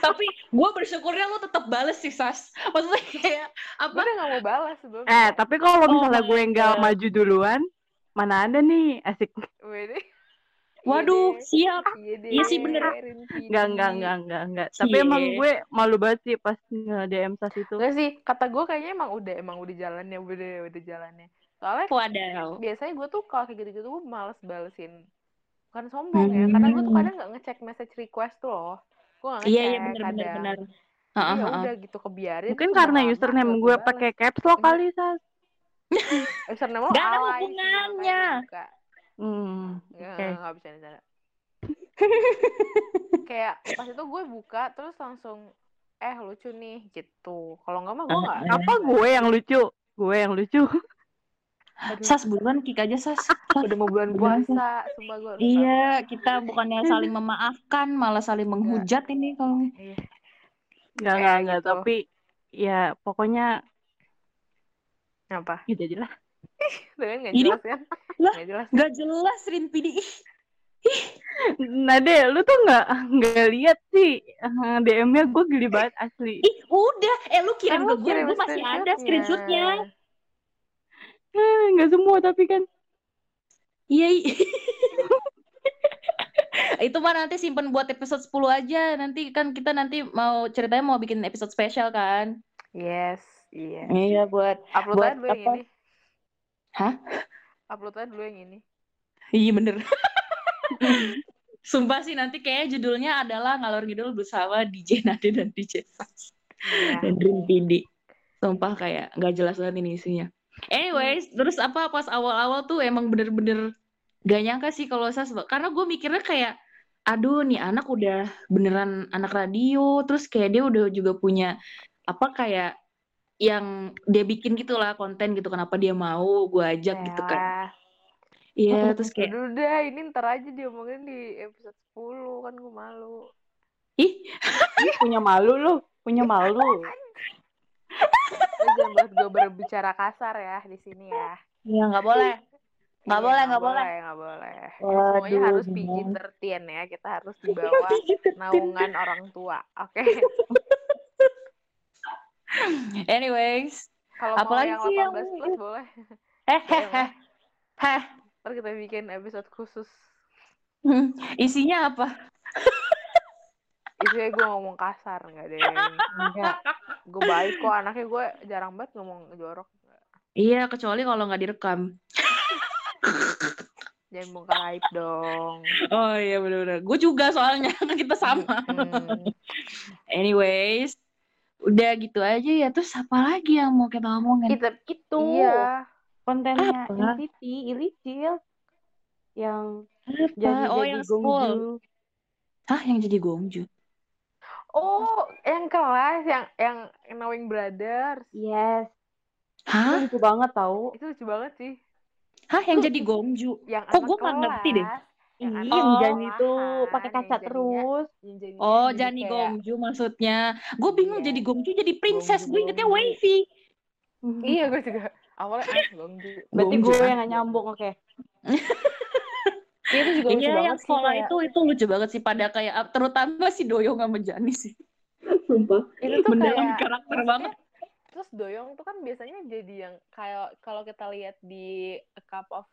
Tapi gue bersyukurnya lu tetap bales sih, Sas. Maksudnya kayak, gue apa? udah gak mau balas sebelumnya. Eh, tapi kalau Oh misalnya my gue nggak maju duluan, mana ada nih, asik. Wede. Waduh, Iya siap. Iya. Iya sih, bener. Rinpidi. Enggak, enggak, enggak, enggak, enggak. Tapi Cie. emang gue malu banget sih pas nge-DM Sas itu. Enggak sih, kata gue kayaknya emang udah emang udah jalannya, udah udah jalannya. Soalnya Wadaw. biasanya gue tuh kalau kayak gitu-gitu gue males balesin. Bukan sombong ya, karena gue tuh Hmm. kadang nggak ngecek message request tuh loh. Gue ngecek Iya, iya benar benar benar. Ya udah gitu kebiarin. Mungkin karena username gue pakai caps lock Enggak. kali, Sas. Username lo Nggak ada sih, hubungannya. Hmm, Nggak, oke. nggak bisa nih Kayak pas itu gue buka terus langsung eh lucu nih gitu. Kalau nggak mah gue nggak. Eh, Apa gue yang lucu? Gue yang lucu. Aduh, Sas buruan kick aja Sas. Udah mau bulan puasa, sumpah. Iya, kita bukannya saling memaafkan, malah saling menghujat ini kalau Iya. Enggak, Kayak enggak, enggak. gitu. Tapi ya pokoknya Apa? gitu aja lah. Tuh kan nggak Ini- jelas kan? Lah. Nggak jelas. nggak jelas Rinpidi. Ih, Nade, lu tuh nggak nggak lihat sih eh, DM-nya gue geli banget asli. ih, udah. Eh lu kirim ke gue, gue masih ada screenshotnya. Eh, Nggak semua tapi kan. Iya. Itu mah nanti simpen buat episode 10 aja. Nanti kan kita nanti mau ceritanya mau bikin episode spesial kan. Yes, iya. Iya buat Upload buat aja dulu yang apa? ini. Hah? Upload aja dulu yang ini. Iya bener. Sumpah sih nanti kayaknya judulnya adalah ngalor ngidul bersama DJ Nade dan DJ Fas Iya. dan Dream PD. Sumpah kayak nggak jelas banget ini isinya. Anyways, terus apa pas awal-awal tuh emang bener-bener gak nyangka sih kalau saya karena gue mikirnya kayak aduh nih anak udah beneran anak radio terus kayak dia udah juga punya apa kayak yang dia bikin gitulah konten gitu kenapa dia mau gue ajak gitu kan Yalah. iya terus kayak Udah, ini ntar aja diomongin di episode 10 kan gue malu. ih Ih, punya malu lu, punya malu. Jangan buat gue berbicara kasar ya di sini ya. ya nggak boleh nggak Iya, boleh nggak boleh nggak boleh. Waduh, Semuanya harus gimana? PG-13 ya. Kita harus di bawah naungan orang tua. Oke. anyways Kalau mau yang sih yang 18 plus boleh. eh heh heh heh Ntar kita bikin episode khusus. Hmm, isinya apa Isinya gue ngomong kasar nggak deh. Enggak. Gue baik kok anaknya gue jarang banget ngomong jorok. iya kecuali kalau nggak direkam Jangan buka aib dong. oh iya benar-benar gue juga soalnya kan kita sama Mm-mm. anyways udah gitu aja ya terus apa lagi yang mau kita omongin Itu, itu Iya. kontennya Apa? ICT, Ilicil yang apa jadi oh jadi yang school gongju. hah yang jadi gongju Oh, yang kelas yang yang Knowing Brothers. Yes, itu hah lucu banget tau. Itu lucu banget sih. hah yang jadi gongju Yang Kok gua nggak ngerti deh? Ih, anak yang Oh. Jani tuh sekolahan, pakai yang kaca jadinya- terus. yang jadinya oh jadi Jani kayak- gongju maksudnya gue bingung Iya. jadi gongju jadi princess gue ingetnya wavy Iya, gue juga. Awalnya Gongju. Berarti gue yang gak nyambung, oke. Itu juga lucu Iya, banget yang sih, sekolah kayak- itu itu lucu banget sih pada kayak terutama si Doyong sama Jani sih. Sumpah. itu tuh Mendalami kayak karakter maksudnya, banget. Terus Doyong tuh kan biasanya jadi yang kayak kalau kita lihat di A Cup of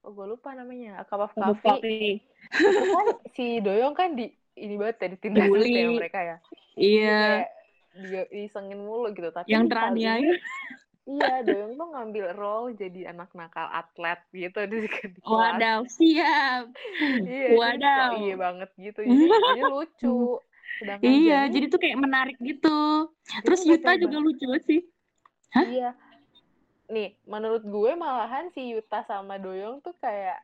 Oh, gue lupa namanya. A Cup of Coffee. Kan si Doyong kan di ini banget ya ditindas ya mereka ya. Iya, Kayak dia disengin mulu gitu. Tapi yang teraniaya. Iya, Doyong tuh ngambil role jadi anak nakal atlet gitu di, di kelas. Wadaw, siap. Iya, Wadaw. kok iya banget gitu. Jadi, jadi lucu. Sedangkan Iya, jadi tuh kayak menarik gitu. Terus Yuta juga banget. lucu sih. Hah? Iya. Nih, menurut gue malahan si Yuta sama Doyong tuh kayak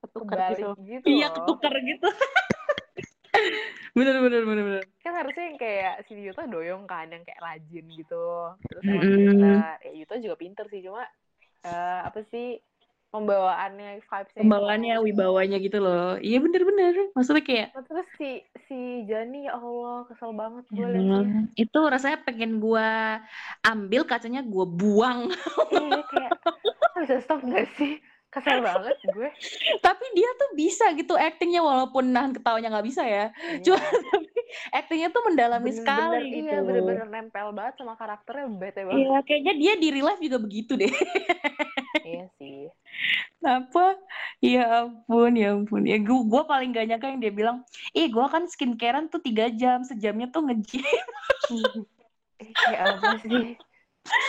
Ketukar gitu. gitu, Iya, ketukar gitu. bener, bener, bener, bener. Kan harusnya yang kayak si Yuta Doyong kan yang kayak rajin gitu. Terus emang Mm-mm. pinter. Ya Yuta juga pinter sih, cuma eh, apa sih pembawaannya vibes-nya Pembawaannya, itu. wibawanya gitu loh. Iya, bener-bener. Maksudnya kayak Nah, terus si si Jani ya Allah kesel banget gue. Hmm, itu rasanya pengen gua ambil kacanya gua buang Iya kayak "Lo bisa stop gak sih? Kesel banget gue. tapi dia tuh bisa gitu actingnya walaupun nahan ketawanya nggak bisa ya Iya. cuma tapi actingnya tuh mendalami Bener-bener- sekali gitu Iya bener-bener nempel banget sama karakternya bete banget. Iya, kayaknya dia di real life juga begitu deh iya sih. apa ya ampun ya ampun ya gua, gua paling gak nyangka yang dia bilang ih gua kan skincarean tuh tiga jam sejamnya tuh Eh, kayak apa sih?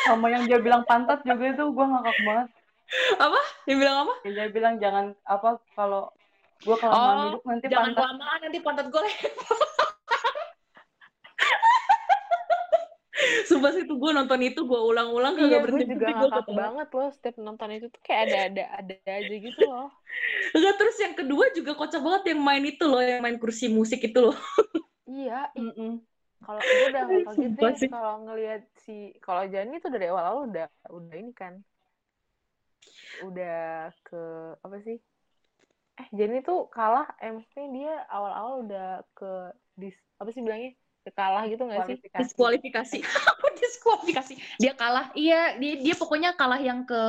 Sama yang dia bilang pantat juga itu gue ngakak banget. Dia bilang apa Yang dia bilang jangan apa kalau gue kelamaan Oh, duduk nanti jangan pantat kelamaan nanti pantat gue Sumpah sih tuh gue nonton itu gue ulang-ulang Iya, kagak gue berhenti juga gue ngakak ketawa. banget loh setiap nonton itu tuh kayak ada ada ada aja gitu loh. Enggak, terus yang kedua juga kocak banget yang main itu loh, yang main kursi musik itu loh. Iya, i- Mm-mm. kalau gue udah Sumpah deh sih. kalau ngelihat si kalau Jani tuh dari awal-awal udah udah ini kan. Udah ke apa sih? Eh, Jani tuh kalah, eh maksudnya dia awal-awal udah ke dis apa sih bilangnya? Ke kalah gitu nggak sih? Kualifikasi. Diskualifikasi. Apa diskualifikasi? Dia kalah. Iya, dia, dia pokoknya kalah yang ke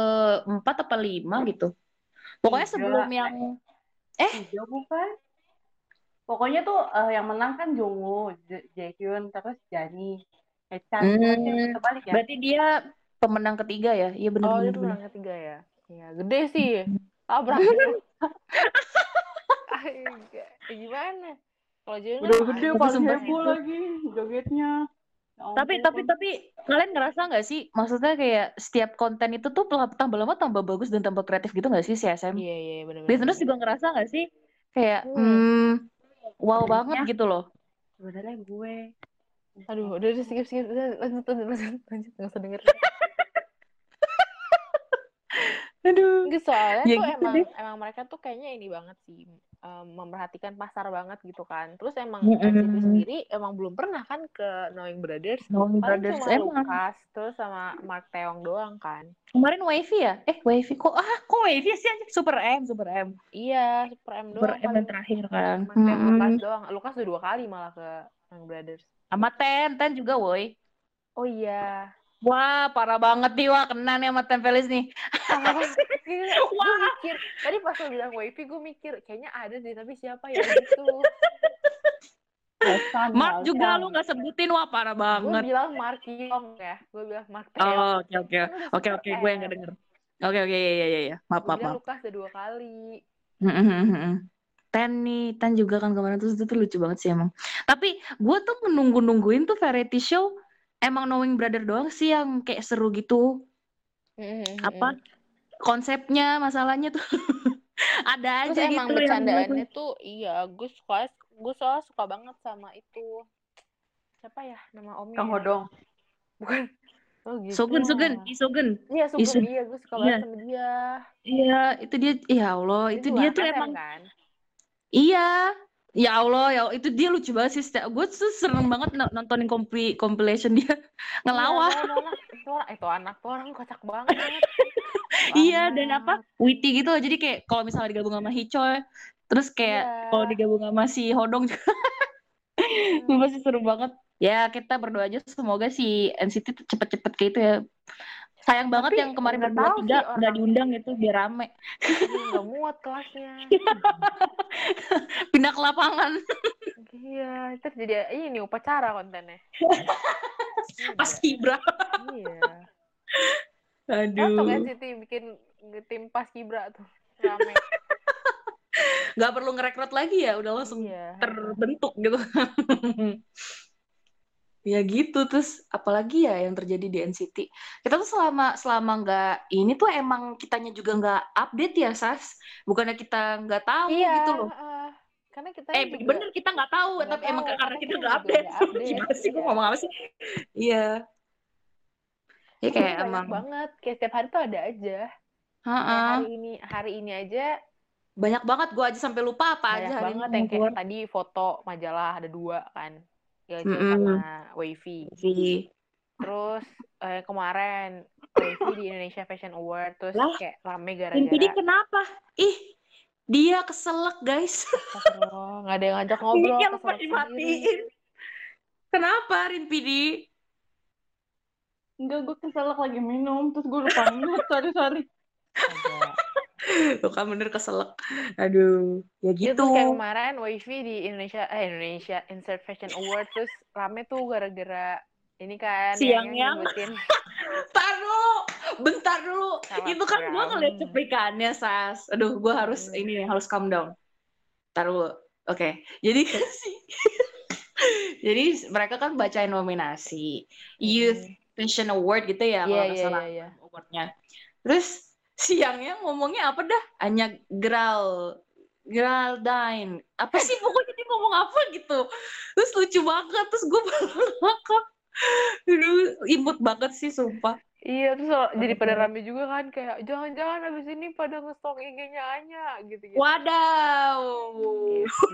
empat apa lima gitu. Pokoknya Tiga. sebelum yang Tiga bukan? Pokoknya tuh eh, yang menang kan Jungwoo, Jaehyun, terus Jani, Echan, Hmm, kebalik ya? berarti dia pemenang ketiga ya? Iya bener Oh, bener itu bener. menang ketiga ya? Iya, gede sih. Tabrak. ya gimana? Kalau Jiwon Udah kan gede sumpah heboh itu. lagi jogetnya. Ya Tapi ampun. tapi tapi kalian ngerasa nggak sih? Maksudnya kayak setiap konten itu tuh tambah lama tambah bagus dan tambah kreatif gitu nggak sih si SM? Iya iya benar-benar. Listeners juga ngerasa nggak sih? Kayak Hmm. hmm, wow Sebenarnya- banget gitu loh. sebenarnya gue Aduh, udah udah skip skip udah lanjut lanjut lanjut lanjut nggak usah denger. Aduh. Enggak soalnya Ya tuh gitu emang deh. emang mereka tuh kayaknya ini banget sih em, memperhatikan pasar banget gitu kan. Terus emang Mm-mm. NCT sendiri emang belum pernah kan ke Knowing Brothers. Knowing Paling Brothers cuma emang. Lukas terus sama Mark Taeyong doang kan. Kemarin Wavy ya? Eh Wavy kok ah kok Wavy sih anjing Super M Super M. Iya, Super M Super doang M yang terakhir kan. Mark Taeyong Mm-mm. Lukas doang. Lukas udah dua kali malah ke Knowing Brothers. Sama Ten, Ten juga woi. Oh iya. Wah, parah banget nih, wah kena nih sama Ten Felis nih. gue mikir tadi pas lo bilang wifi gue mikir kayaknya ada deh tapi siapa ya gitu Mark juga lu nggak sebutin, wah parah gue banget. bilang Mark Yong ya gue bilang Mark Oh, oke oke. Kan Oke oke, gue yang M. nggak denger. Oke oke, iya iya iya iya. Maaf gue maaf maaf. Lukas udah dua kali. Ten nih, Ten juga kan kemarin tuh itu tuh lucu banget sih emang. Tapi gue tuh menunggu-nungguin tuh variety show emang Knowing Brother doang sih yang kayak seru gitu. Apa konsepnya, masalahnya tuh ada terus aja emang gitu yang bercandaannya tuh iya gue suka gue soalnya suka banget sama itu siapa ya nama omnya Kang ya? Hodong. bukan oh gitu Sogun Sogun, ya. Isogun. iya Sogun iya gue suka iya. banget sama dia Iya, itu dia. Ya Allah, itu juga dia tuh SM emang kan Iya, ya Allah, ya itu dia lucu banget sih. Gue tuh seneng banget no- nontonin compi- compilation dia ngelawak. Iya, itu anak itu orang itu anak tuh orang kocak banget Iya, dan apa? Witty gitu loh. Jadi kayak kalau misalnya digabung sama Hicoy, terus kayak Iya. kalau digabung sama si Hodong juga itu pasti seru banget. Ya, kita berdoa aja semoga si NCT cepet-cepet kayak itu ya. Sayang banget Tapi yang kemarin berdua tiga nggak diundang itu biar rame. Iya, nggak muat kelasnya Pindah ke lapangan. iya itu jadi ini upacara kontennya Pas kibra. iya Aduh. cocok kan sih tim bikin tim pas kibra tuh rame nggak perlu ngerekrut lagi ya udah langsung iya terbentuk gitu ya gitu terus apalagi ya yang terjadi di NCT kita tuh selama selama nggak ini tuh emang kitanya juga nggak update ya Sas? Bukannya kita nggak tahu iya gitu loh. heeh. karena kita eh juga bener kita nggak tahu nggak tapi emang tahu, karena karena kita nggak update. nggak update, gimana sih gue iya. ngomong apa sih? Iya. Ya kayak banyak emang banget kayak setiap hari tuh ada aja. Kayak Ha-ha. hari ini hari ini aja banyak banget gue aja sampai lupa apa banyak aja hari banget ini yang kayak tadi foto majalah ada dua kan Ilce Mm-mm. sama Wavy sih terus eh, kemarin Wavy di Indonesia Fashion Award terus Lah, kayak rame gara-gara kenapa ih dia keselak guys nggak ada yang ngajak ngobrol keselak sendiri. dimatiin. Kenapa Rinpidi? Enggak, gue keselak lagi minum, terus gue lupa minum. Sorry, sorry. Ada. Tuh kan bener keselak. Aduh, ya Iya, gitu. terus kayak kemarin Wavy di Indonesia eh Indonesia Insert Fashion Award terus rame tuh gara-gara ini kan Si yang, Yang yang Yang. nyebutin Bentar dulu, bentar dulu. Salah Itu kan gua ngeliat cuplikannya, Sas. Aduh, gua harus Hmm. ini harus calm down. Bentar dulu. Oke, jadi kan sih. jadi mereka kan bacain nominasi Youth Fashion Award gitu ya, Iya kalau nggak iya salah iya iya. awardnya. Terus siangnya ngomongnya apa dah? Hanya Gral, Graldine. Apa sih pokoknya dia ngomong apa gitu. Terus lucu banget. Terus gue ngakak. Aduh, imut banget sih sumpah. Iya terus so- jadi pada rame juga kan kayak jangan-jangan abis ini pada nge-stalk IG-nya Anya gitu-gitu. Wadaw.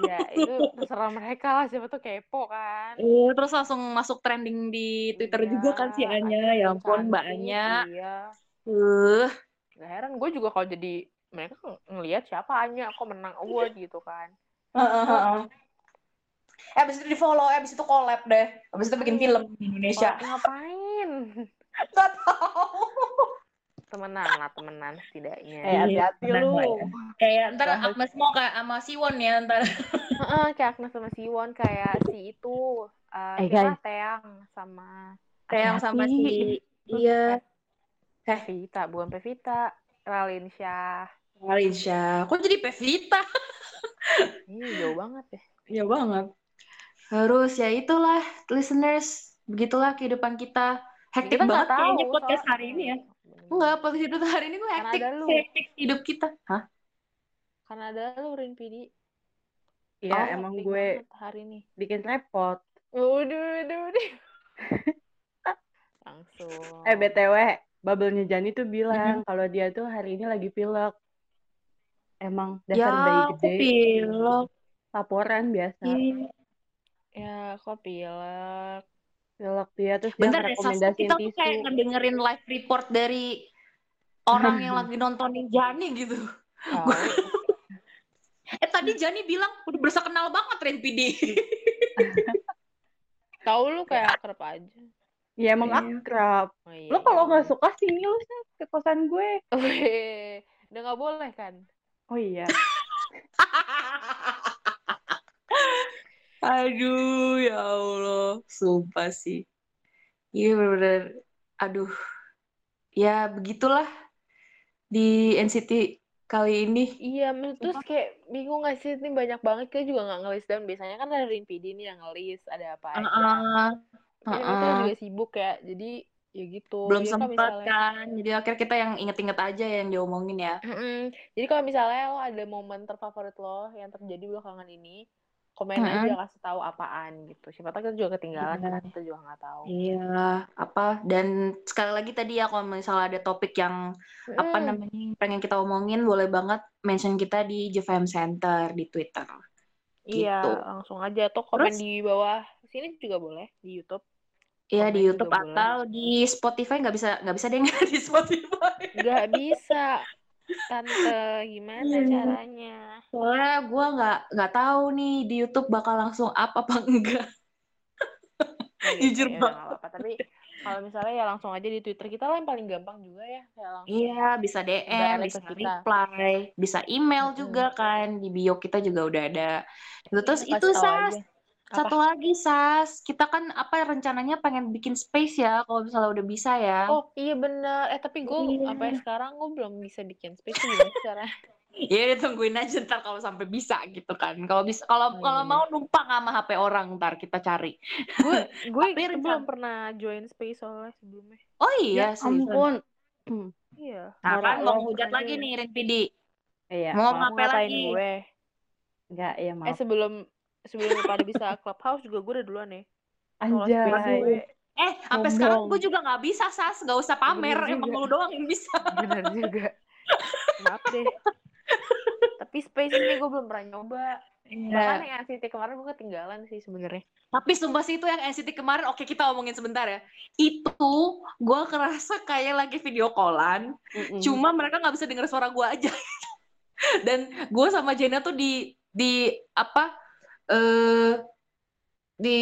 Ya itu terserah mereka lah siapa tuh kepo kan. Eh, terus langsung masuk trending di Twitter Iya, juga kan si Anya. Ya ampun, Mbak Anya. Iya. Uh, Gak heran gue juga kalau jadi mereka ng- ngelihat siapa Anya kok menang award gitu kan. Eh, abis itu di follow, abis itu collab deh. Abis itu bikin film di Indonesia. Kalau ngapain? Gak tahu. Temenan lah temenan setidaknya. Eh, hati-hati lu. lah ya. Kayak ntar Agnes mau kayak sama Siwon ya ntar. Heeh, kayak Agnes sama Siwon kayak si itu eh Eh. Teang sama Kayak yang sama si iya Pevita, bukan Pevita, Ralin Syah. Alicia. Kok jadi Pevita? Iya jauh banget ya. Iya banget. Terus ya itulah listeners, begitulah kehidupan kita. Hektik Kita banget kayaknya tahu podcast soalnya. hari ini ya. Enggak, podcast hidup hari ini gue hektik, hektik hidup kita. Hah? Karena ada lu Rin Pidi. Iya, Oh, emang gue hari ini. bikin repot. Udah, udah, udah. Langsung. Eh, BTW, bubble-nya Jani tuh bilang kalau dia tuh hari ini lagi pilek. Emang dasar Ya, bayi aku gede, pilek. laporan biasa. Ih. Ya, kok pilek. Pilek dia terus dia Bentar Sas, ngerekomendasiin kita tuh kayak ngedengerin live report dari orang yang lagi nontonin Jani gitu. Tahu. Eh tadi Jani bilang udah berasa kenal banget Ren PD. Tahu lu kayak akrab aja. Ya emang Iya. akrab. Oh, iya. Lo kalau nggak suka sini lu Sas, ke kosan gue. Weh, udah nggak boleh kan? Oh iya. Aduh, ya Allah, sumpah sih. Iya bener-bener, aduh. Ya begitulah di NCT kali ini. Iya, terus kayak bingung gak sih? Ini banyak banget, kita juga nggak ngelis dan biasanya kan ada Rin PD nih yang ngelis, ada apa aja. Heeh, Ini mereka heeh. juga sibuk ya, jadi ya gitu. Belum Jadi sempet misalnya, kan. Jadi akhirnya kita yang inget-inget aja yang diomongin ya. Mm-mm. Jadi kalau misalnya lo ada momen terfavorit lo yang terjadi belakangan ini, komen Mm-mm. aja kasih tahu apaan gitu. Siapa tahu kita juga ketinggalan Benar. karena kita juga nggak tahu. Iya, apa dan sekali lagi tadi ya kalau misalnya ada topik yang apa Mm. namanya yang pengen kita omongin boleh banget mention kita di JFM Center di Twitter. Iya, Gitu. langsung aja atau komen Terus? di bawah sini juga boleh di YouTube. Iya di YouTube boleh. atau di Spotify nggak bisa nggak bisa deh di Spotify. Nggak bisa, tante gimana Iya. caranya? Soalnya gue nggak nggak tahu nih di YouTube bakal langsung up apa enggak. Gitu, Jujur ya banget. apa-apa. Tapi kalau misalnya ya langsung aja di Twitter kita lah yang paling gampang juga ya, langsung. Iya bisa DM, bisa reply, bisa email Mm-mm. juga kan di bio kita juga udah ada. Terus Iya, itu kasih tahu Sas, aja. Satu lagi Sas, kita kan apa rencananya pengen bikin space ya kalau misalnya udah bisa ya. Oh iya bener. Eh tapi gue Iya. sampai sekarang gue belum bisa bikin space gimana caranya? Ya ditungguin aja ntar kalau sampai bisa gitu kan. Kalau bisa kalau iya kalau mau numpang sama HP orang ntar kita cari. Gue gue belum pernah join space soalnya sebelumnya. Oh Ya iya seriusan. ampun. Iya. Nah kan mau hujat lagi nih Rin Pidi. Iya. Mau ngapain lagi? gue? Enggak, ya Eh maaf. sebelum sebelum lu pada bisa clubhouse juga gue udah duluan space Anjay. Eh sampai sekarang gue juga nggak bisa Sas, nggak usah pamer. Bener Emang juga. lu doang yang bisa. bener juga. Maaf deh. Tapi space ini gue belum pernah nyoba. Iya. Bahkan yang NCT kemarin gue ketinggalan sih sebenarnya. Tapi sumpah sih itu yang NCT kemarin, oke kita omongin sebentar ya. Itu gue kerasa kayak lagi video callan, Mm-mm. cuma mereka nggak bisa denger suara gue aja. Dan gue sama Jenna tuh di di apa? Eh di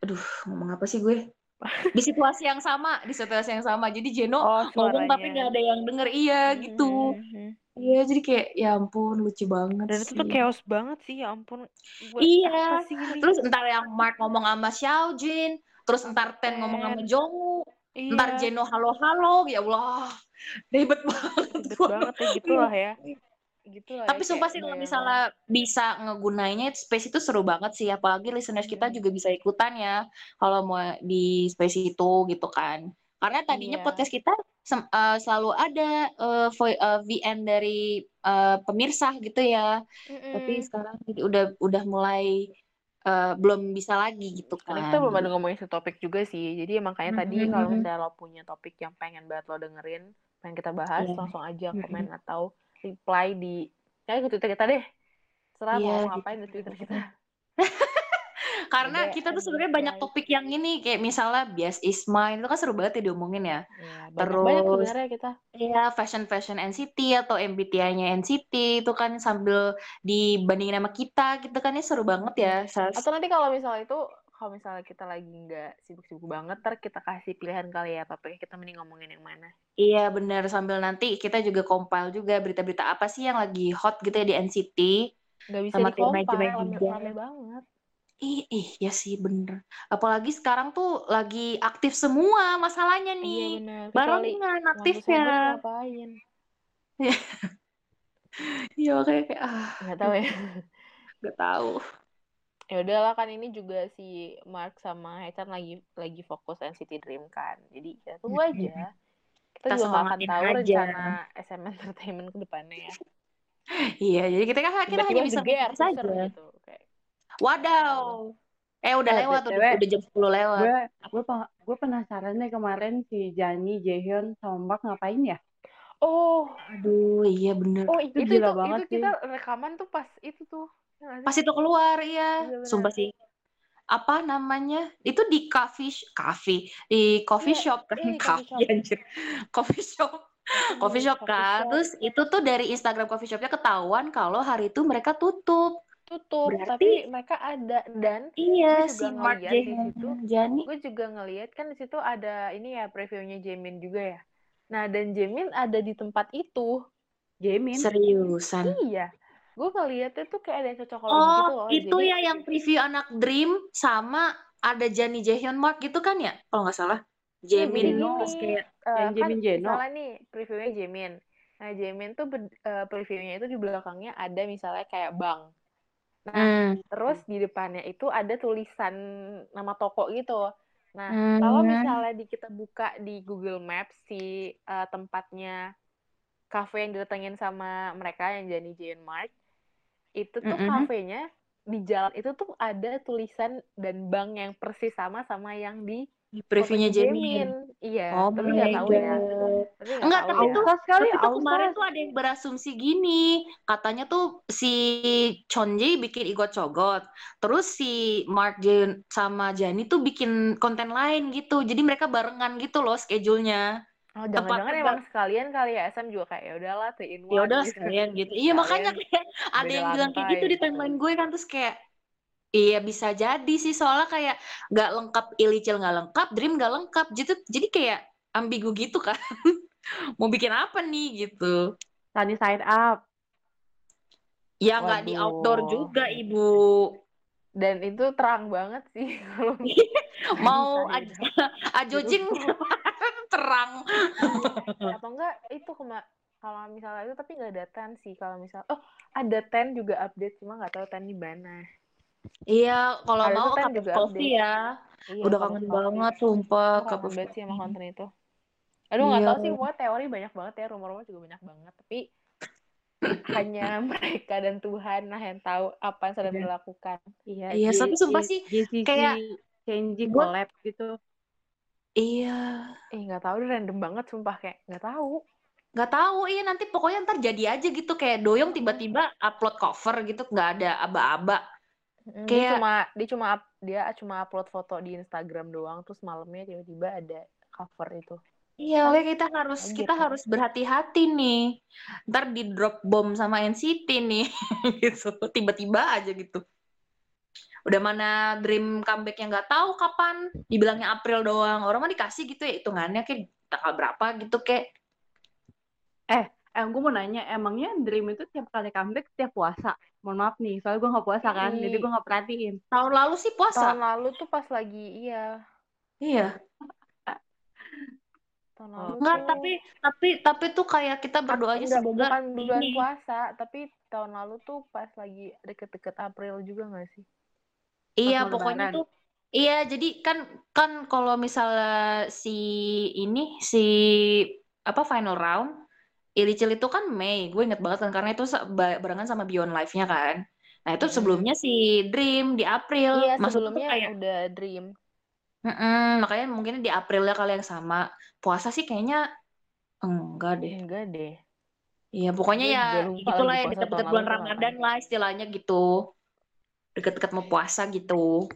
aduh ngomong apa sih gue? Di situasi yang sama, di situasi yang sama. Jadi Jeno Oh, ngomong tapi nggak ada yang denger iya gitu. Mhm. Iya jadi kayak ya ampun lucu banget Dan itu sih. tuh chaos banget sih, ya ampun. Gue Iya. Terus ntar yang Mark ngomong sama Xiaojin, terus ntar Ten ngomong sama Jongwoo, iya. ntar Jeno halo-halo, ya Allah, ribet banget. Ribet banget ya gitulah ya. Gitulah Tapi ya, sumpah sih kalau misalnya bisa ngegunainnya space itu seru banget sih, apalagi listeners kita Hmm. juga bisa ikutan ya kalau mau di space itu gitu kan. Karena tadinya Iya. podcast kita eh, selalu ada vo- eh, VN dari eh, pemirsa gitu ya. Tapi Mm-mm. sekarang jadi udah udah mulai eh, belum bisa lagi gitu Karena kan. kita belum ada ngomongin satu topik juga sih. Jadi makanya tadi Mm-mm. kalau misalnya lo punya topik yang pengen banget lo dengerin, pengen kita bahas, Iya. langsung aja komen atau reply di kayak ke Twitter kita deh. Serah Iya, mau gitu. ngapain di Twitter kita. Karena kita tuh sebenarnya banyak reply. topik yang ini kayak misalnya bias is mine itu kan seru banget ya diomongin ya. Iya, banyak banyak Terus sebenarnya kita. Iya, fashion fashion NCT atau MBTI-nya NCT itu kan sambil dibandingin sama kita gitu kan ya seru banget ya. Sas. Atau nanti kalau misalnya itu kalau misalnya kita lagi nggak sibuk-sibuk banget, ntar kita kasih pilihan kali ya topiknya kita mending ngomongin yang mana. Iya benar sambil nanti kita juga compile juga berita-berita apa sih yang lagi hot gitu ya di NCT. Nggak bisa Sama di tim manajemen rame, banget. Ih, ih, ya sih bener. Apalagi sekarang tuh lagi aktif semua masalahnya Iya nih. benar. Kecuali Barengan Aktifnya. ngapain? Iya kayak ah. Nggak tahu ya. Gak tahu. Ya udahlah kan ini juga si Mark sama Haechan lagi lagi fokus NCT Dream kan. Jadi ya tunggu aja. Kita, Kita juga akan tahu aja. rencana SM Entertainment ke depannya ya. Iya, jadi kita kan kita hanya bisa ngomong saja. gitu. Kayak, Wadaw. Eh udah Eh, lewat, udah, udah jam 10 lewat. gue gue gue penasaran deh kemarin si Jani, Jaehyun sama Mark ngapain ya? oh, Aduh, iya bener. oh Itu itu itu, gila itu, banget sih. kita rekaman tuh pas itu tuh. Pas itu keluar, iya. Iya, benar. Sumpah sih. Apa namanya? Itu di coffee, coffee, di coffee Iya, shop kan? di coffee Coffee, anjir. Coffee shop. Coffee di shop kan. Terus itu tuh dari Instagram coffee shopnya ketahuan kalau hari itu mereka tutup. tutup, Berarti- tapi mereka ada dan Iya, si Mark. Jani. gue juga ngeliat kan di situ ada ini ya previewnya Jamin juga ya. Nah dan Jamin ada di tempat itu. Jaemin. Seriusan. Iya. Gue ngeliatnya tuh kayak ada yang cocok Oh, gitu loh. itu Jadi- ya yang preview anak Dream sama ada Jani Jaehyun Mark gitu kan ya? Kalau nggak salah. Iya, Jamin jadi terus kayak eh, yang kan Jamin Jeno. misalnya nih previewnya Jamin. Nah Jamin tuh eh, previewnya itu di belakangnya ada misalnya kayak bank. Nah hmm, terus di depannya itu ada tulisan nama toko gitu. Nah Hmm. kalau misalnya di kita buka di Google Maps si eh, tempatnya cafe yang didatengin sama mereka yang jadi Jane Mark itu tuh Mm-mm. kafenya di jalan itu tuh ada tulisan dan bank yang persis sama sama yang di di previewnya Jamin. Iya, Oh tapi nggak tahu ya. Tapi nggak Enggak, tahu tapi ya. tuh Ausas kali, Tapi tuh kemarin tuh ada yang berasumsi gini, katanya tuh si Chonji bikin Igot Cogot, terus si Mark Jae sama Jani tuh bikin konten lain gitu, jadi mereka barengan gitu loh schedule-nya. Oh, jangan-jangan Tempat- emang sekalian kali ya SM juga kayak ya udahlah three in one. Ya udah gitu. sekalian gitu. Iya makanya kayak ada yang bilang kayak gitu di gitu. timeline gue kan terus kayak Iya bisa jadi sih soalnya kayak nggak lengkap Ilicil nggak lengkap, Dream nggak lengkap, gitu jadi kayak ambigu gitu kan. Mau bikin apa nih gitu? Sunny side up. Ya nggak di outdoor juga ibu. Dan itu terang banget sih kalau Mau Sunny aj- ajojing terang. atau enggak itu kema kalau misalnya itu tapi nggak ada ten sih kalau misal oh ada ten juga update cuma nggak tahu ten di mana Iya kalau mau of juga Coffee update. ya. Iya, Udah kangen banget sumpah kangen of banget sih sama konten itu aduh nggak Iya. tahu sih pokoknya teori banyak banget ya rumor-rumor juga banyak banget tapi hanya mereka dan Tuhan lah yang tahu apa yang sedang Iya. dilakukan Iya, Iya, tapi sumpah sih kayak Kenji gua- collab gitu. Iya. eh nggak tahu deh random banget sumpah kayak nggak tahu Nggak tahu, iya nanti pokoknya ntar jadi aja gitu kayak Doyong tiba-tiba upload cover gitu nggak ada aba-aba. Dia Kayak- cuma dia cuma dia cuma upload foto di Instagram doang terus malamnya tiba-tiba ada cover itu Iya, oke kita harus Kaget kita harus berhati-hati nih. Ntar di drop bom sama NCT nih, gitu. Tiba-tiba aja gitu. Udah mana Dream comebacknya nggak tahu kapan. Dibilangnya April doang. Orang mah dikasih gitu ya hitungannya kayak tanggal berapa gitu kayak. Eh, gue mau nanya, emangnya Dream itu tiap kali comeback tiap puasa? Mohon maaf nih, soalnya gue nggak puasa kan, Ih. jadi gue nggak perhatiin. Tahun lalu sih puasa. tahun lalu tuh pas lagi iya Iya. Tahun lalu Enggak, tuh- tapi tapi tapi tuh kayak kita berdoanya Enggak, semoga bukan bulan puasa tapi tahun lalu tuh pas lagi deket-deket April juga nggak sih Iya, pokoknya lebaran. tuh iya, jadi kan kan kalau misalnya si ini si apa final round Ilicil itu kan Mei, gue inget banget kan karena itu barengan sama Beyond Live-nya kan. Nah, itu sebelumnya si Dream di April. iya sebelumnya kayak udah Dream Mm-mm, makanya mungkin di April ya kali yang sama. Puasa sih kayaknya enggak deh. enggak deh Iya, pokoknya Gue ya juga lupa itulah ya puasa deket-deket bulan tuh Ramadan lah istilahnya gitu. Deket-deket mau puasa gitu.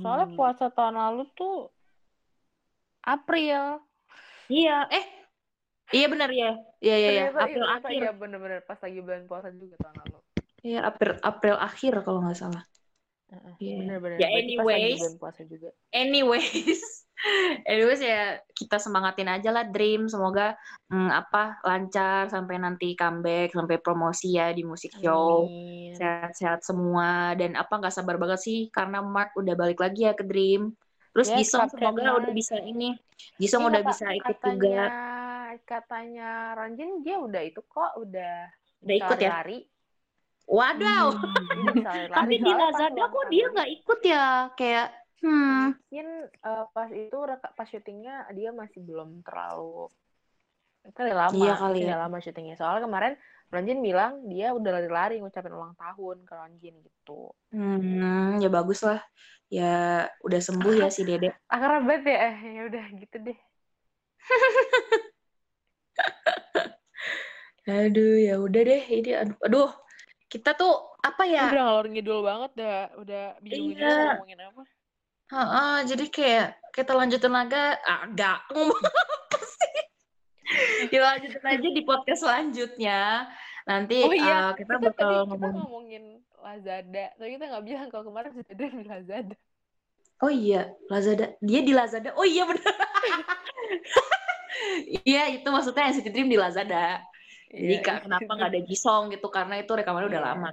soalnya Hmm. puasa tahun lalu tuh April Iya, eh iya benar ya. Iya iya iya, ternyata April iya, ternyata akhir. iya bener-bener pas lagi bulan puasa juga tahun lalu Iya, April April akhir kalau nggak salah. Heeh, Iya. Ya, Berarti pas lagi anyways. puasa juga Anyways, anyways ya kita semangatin aja lah Dream. Semoga mm, apa lancar sampai nanti comeback, sampai promosi ya di musik show. Sehat-sehat semua dan apa nggak sabar banget sih karena Mark udah balik lagi ya ke Dream. Terus Yes, Jisung semoga udah bisa ini. Jisung Iya, udah bisa ikut katanya, juga. Katanya Ranjin dia udah itu kok, udah Udah ikut ya? Bisa lari-lari. Tapi di Lazada kok dia nggak ikut ya? Kayak hmm. mungkin eh, pas itu pas syutingnya dia masih belum terlalu kan udah lama Iya kali udah ya. lama syutingnya soalnya kemarin Ronjin bilang dia udah lari-lari ngucapin ulang tahun ke Ronjin gitu Hmm, ya bagus lah. Ya udah sembuh ya si Dede. akrab banget ya eh ya udah gitu deh Aduh, ya udah deh. Ini aduh, aduh. Kita tuh apa ya? udah ngalor ngidul banget dah udah bingung-bingung Iya. ngomongin apa Heeh, jadi kayak kita lanjutin lagi agak ngomong apa sih? Kita lanjutin aja di podcast selanjutnya. Nanti oh iya eh, kita kita bakal tadi kita ngomong. ngomongin Lazada tapi kita nggak bilang kalau kemarin sudah ada di Lazada Oh iya, Lazada. Dia di Lazada. Oh iya benar. Iya, itu maksudnya NCT Dream di Lazada. Jadi Iya, Kak, kenapa nggak ada Jisong gitu? Karena itu rekamannya udah Iya. lama.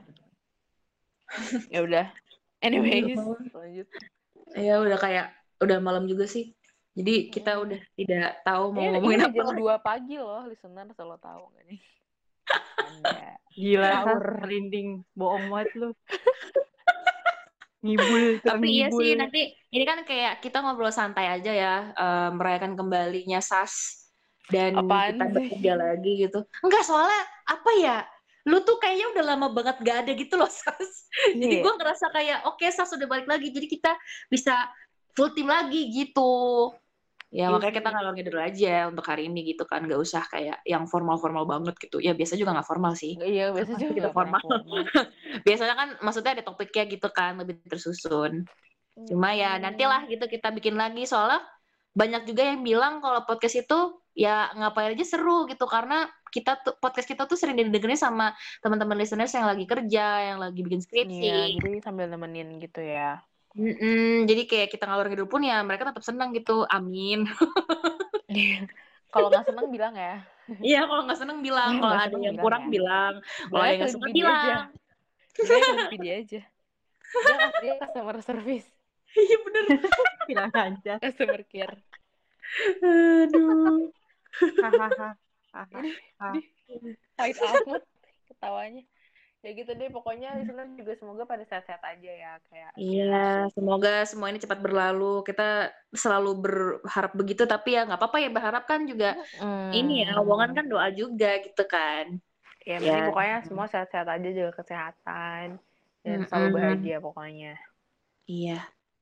ya udah anyways Iya. lanjut Ya udah kayak udah malam juga sih. Jadi kita Hmm. udah tidak tahu mau Ini, ngomongin ini apa. jam 2 pagi loh, listener selalu tahu nggak nih? Anda. Gila, merinding. Bohong banget lu. Ngibul, Tapi iya sih nanti ini kan kayak kita ngobrol santai aja ya eh, merayakan kembalinya Sas dan Apaan kita sih? bekerja lagi gitu. Enggak soalnya apa ya? Lu tuh kayaknya udah lama banget gak ada gitu loh Sas. Jadi Iya. gue ngerasa kayak oke Sas udah balik lagi. Jadi kita bisa full tim lagi gitu. Ya Iya makanya kita ngalor ngidul aja untuk hari ini gitu kan. Gak usah kayak yang formal-formal banget gitu. Ya biasa juga gak formal sih. Nggak, Iya, biasa juga Gitu nggak pernah formal. Biasanya kan maksudnya ada topiknya gitu kan. Lebih tersusun. Cuma ya nantilah gitu kita bikin lagi soalnya banyak juga yang bilang kalau podcast itu ya ngapain aja seru gitu karena kita tuh podcast kita tuh sering didengerin sama teman-teman listeners yang lagi kerja, yang lagi bikin Iya, skripsi. jadi sambil nemenin gitu ya. Mm-mm, jadi kayak kita ngalor ngidul pun ya mereka tetap senang gitu. Amin. Kalau nggak seneng bilang ya. Iya, kalau nggak seneng bilang, kalau ada seneng yang kurang ya. bilang, kalau ada yang nggak aja. bilang. Ke Vidi aja. Dia, dia customer service, Iya bener. Bilang aja. customer care. Aduh. Hahaha. Hahaha. Pahit amat ketawanya. Ya gitu deh, pokoknya listener juga semoga pada sehat-sehat aja ya. Kayak Iya, semoga semua ini cepat berlalu. Kita selalu berharap begitu, tapi ya nggak apa-apa ya berharap kan juga ini ya, omongan kan doa juga gitu kan. Ya, Ya. pokoknya semua sehat-sehat aja, jaga kesehatan. Dan selalu Mm-mm. bahagia pokoknya. Iya,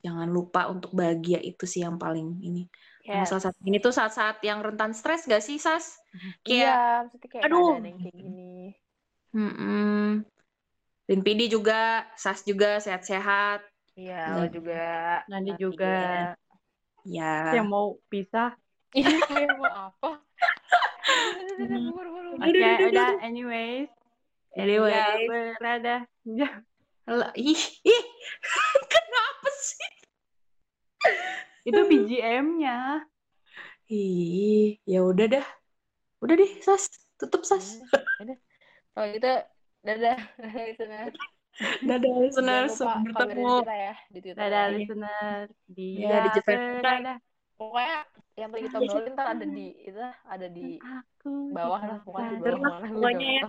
jangan lupa untuk bahagia itu sih yang paling ini. Yes. saat-saat ini tuh saat-saat yang rentan stres gak sih, Sas? Kayak, Iya, maksudnya kayak aduh. keadaan yang kayak gini. mm Rin Pidi juga, Sas juga sehat-sehat. Iya, Iya. lo juga. Nanti juga Ya. yang mau pisah. Iya, kayak mau apa? Buru-buru. Oke, aduh, udah. Anyways. Anyways. Ya, berada. Ya. Ih, ih, kenapa sih? Itu BGM-nya. Ih, ya udah dah. Udah deh, Sas. Tutup, Sas. Udah. Kalau gitu, dadah. Dadah, listener. Dadah, listener. Sampai bertemu. ya di Twitter. Dadah, ya. listener. Dia Ya, di berada. Pokoknya yang tadi kita obrolin ntar ada di itu ada di Aku bawah lah pokoknya di bawah gue pokoknya ya.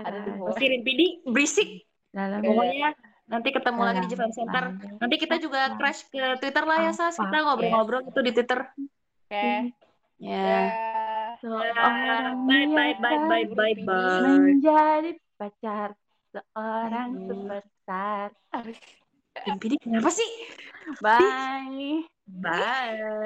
Ada di bawah. Pasti Rin Pidi berisik. Dalam. Pokoknya nanti ketemu lagi di Japan Center. Nanti kita juga crash ke Twitter lah ya, Sas. Kita ngobrol-ngobrol itu di Twitter. Oke. Ya. Seorang Bye, bye, bye, bye, bye, bye. menjadi pacar seorang Hmm. superstar. Pidi kenapa sih? Bye. Bye.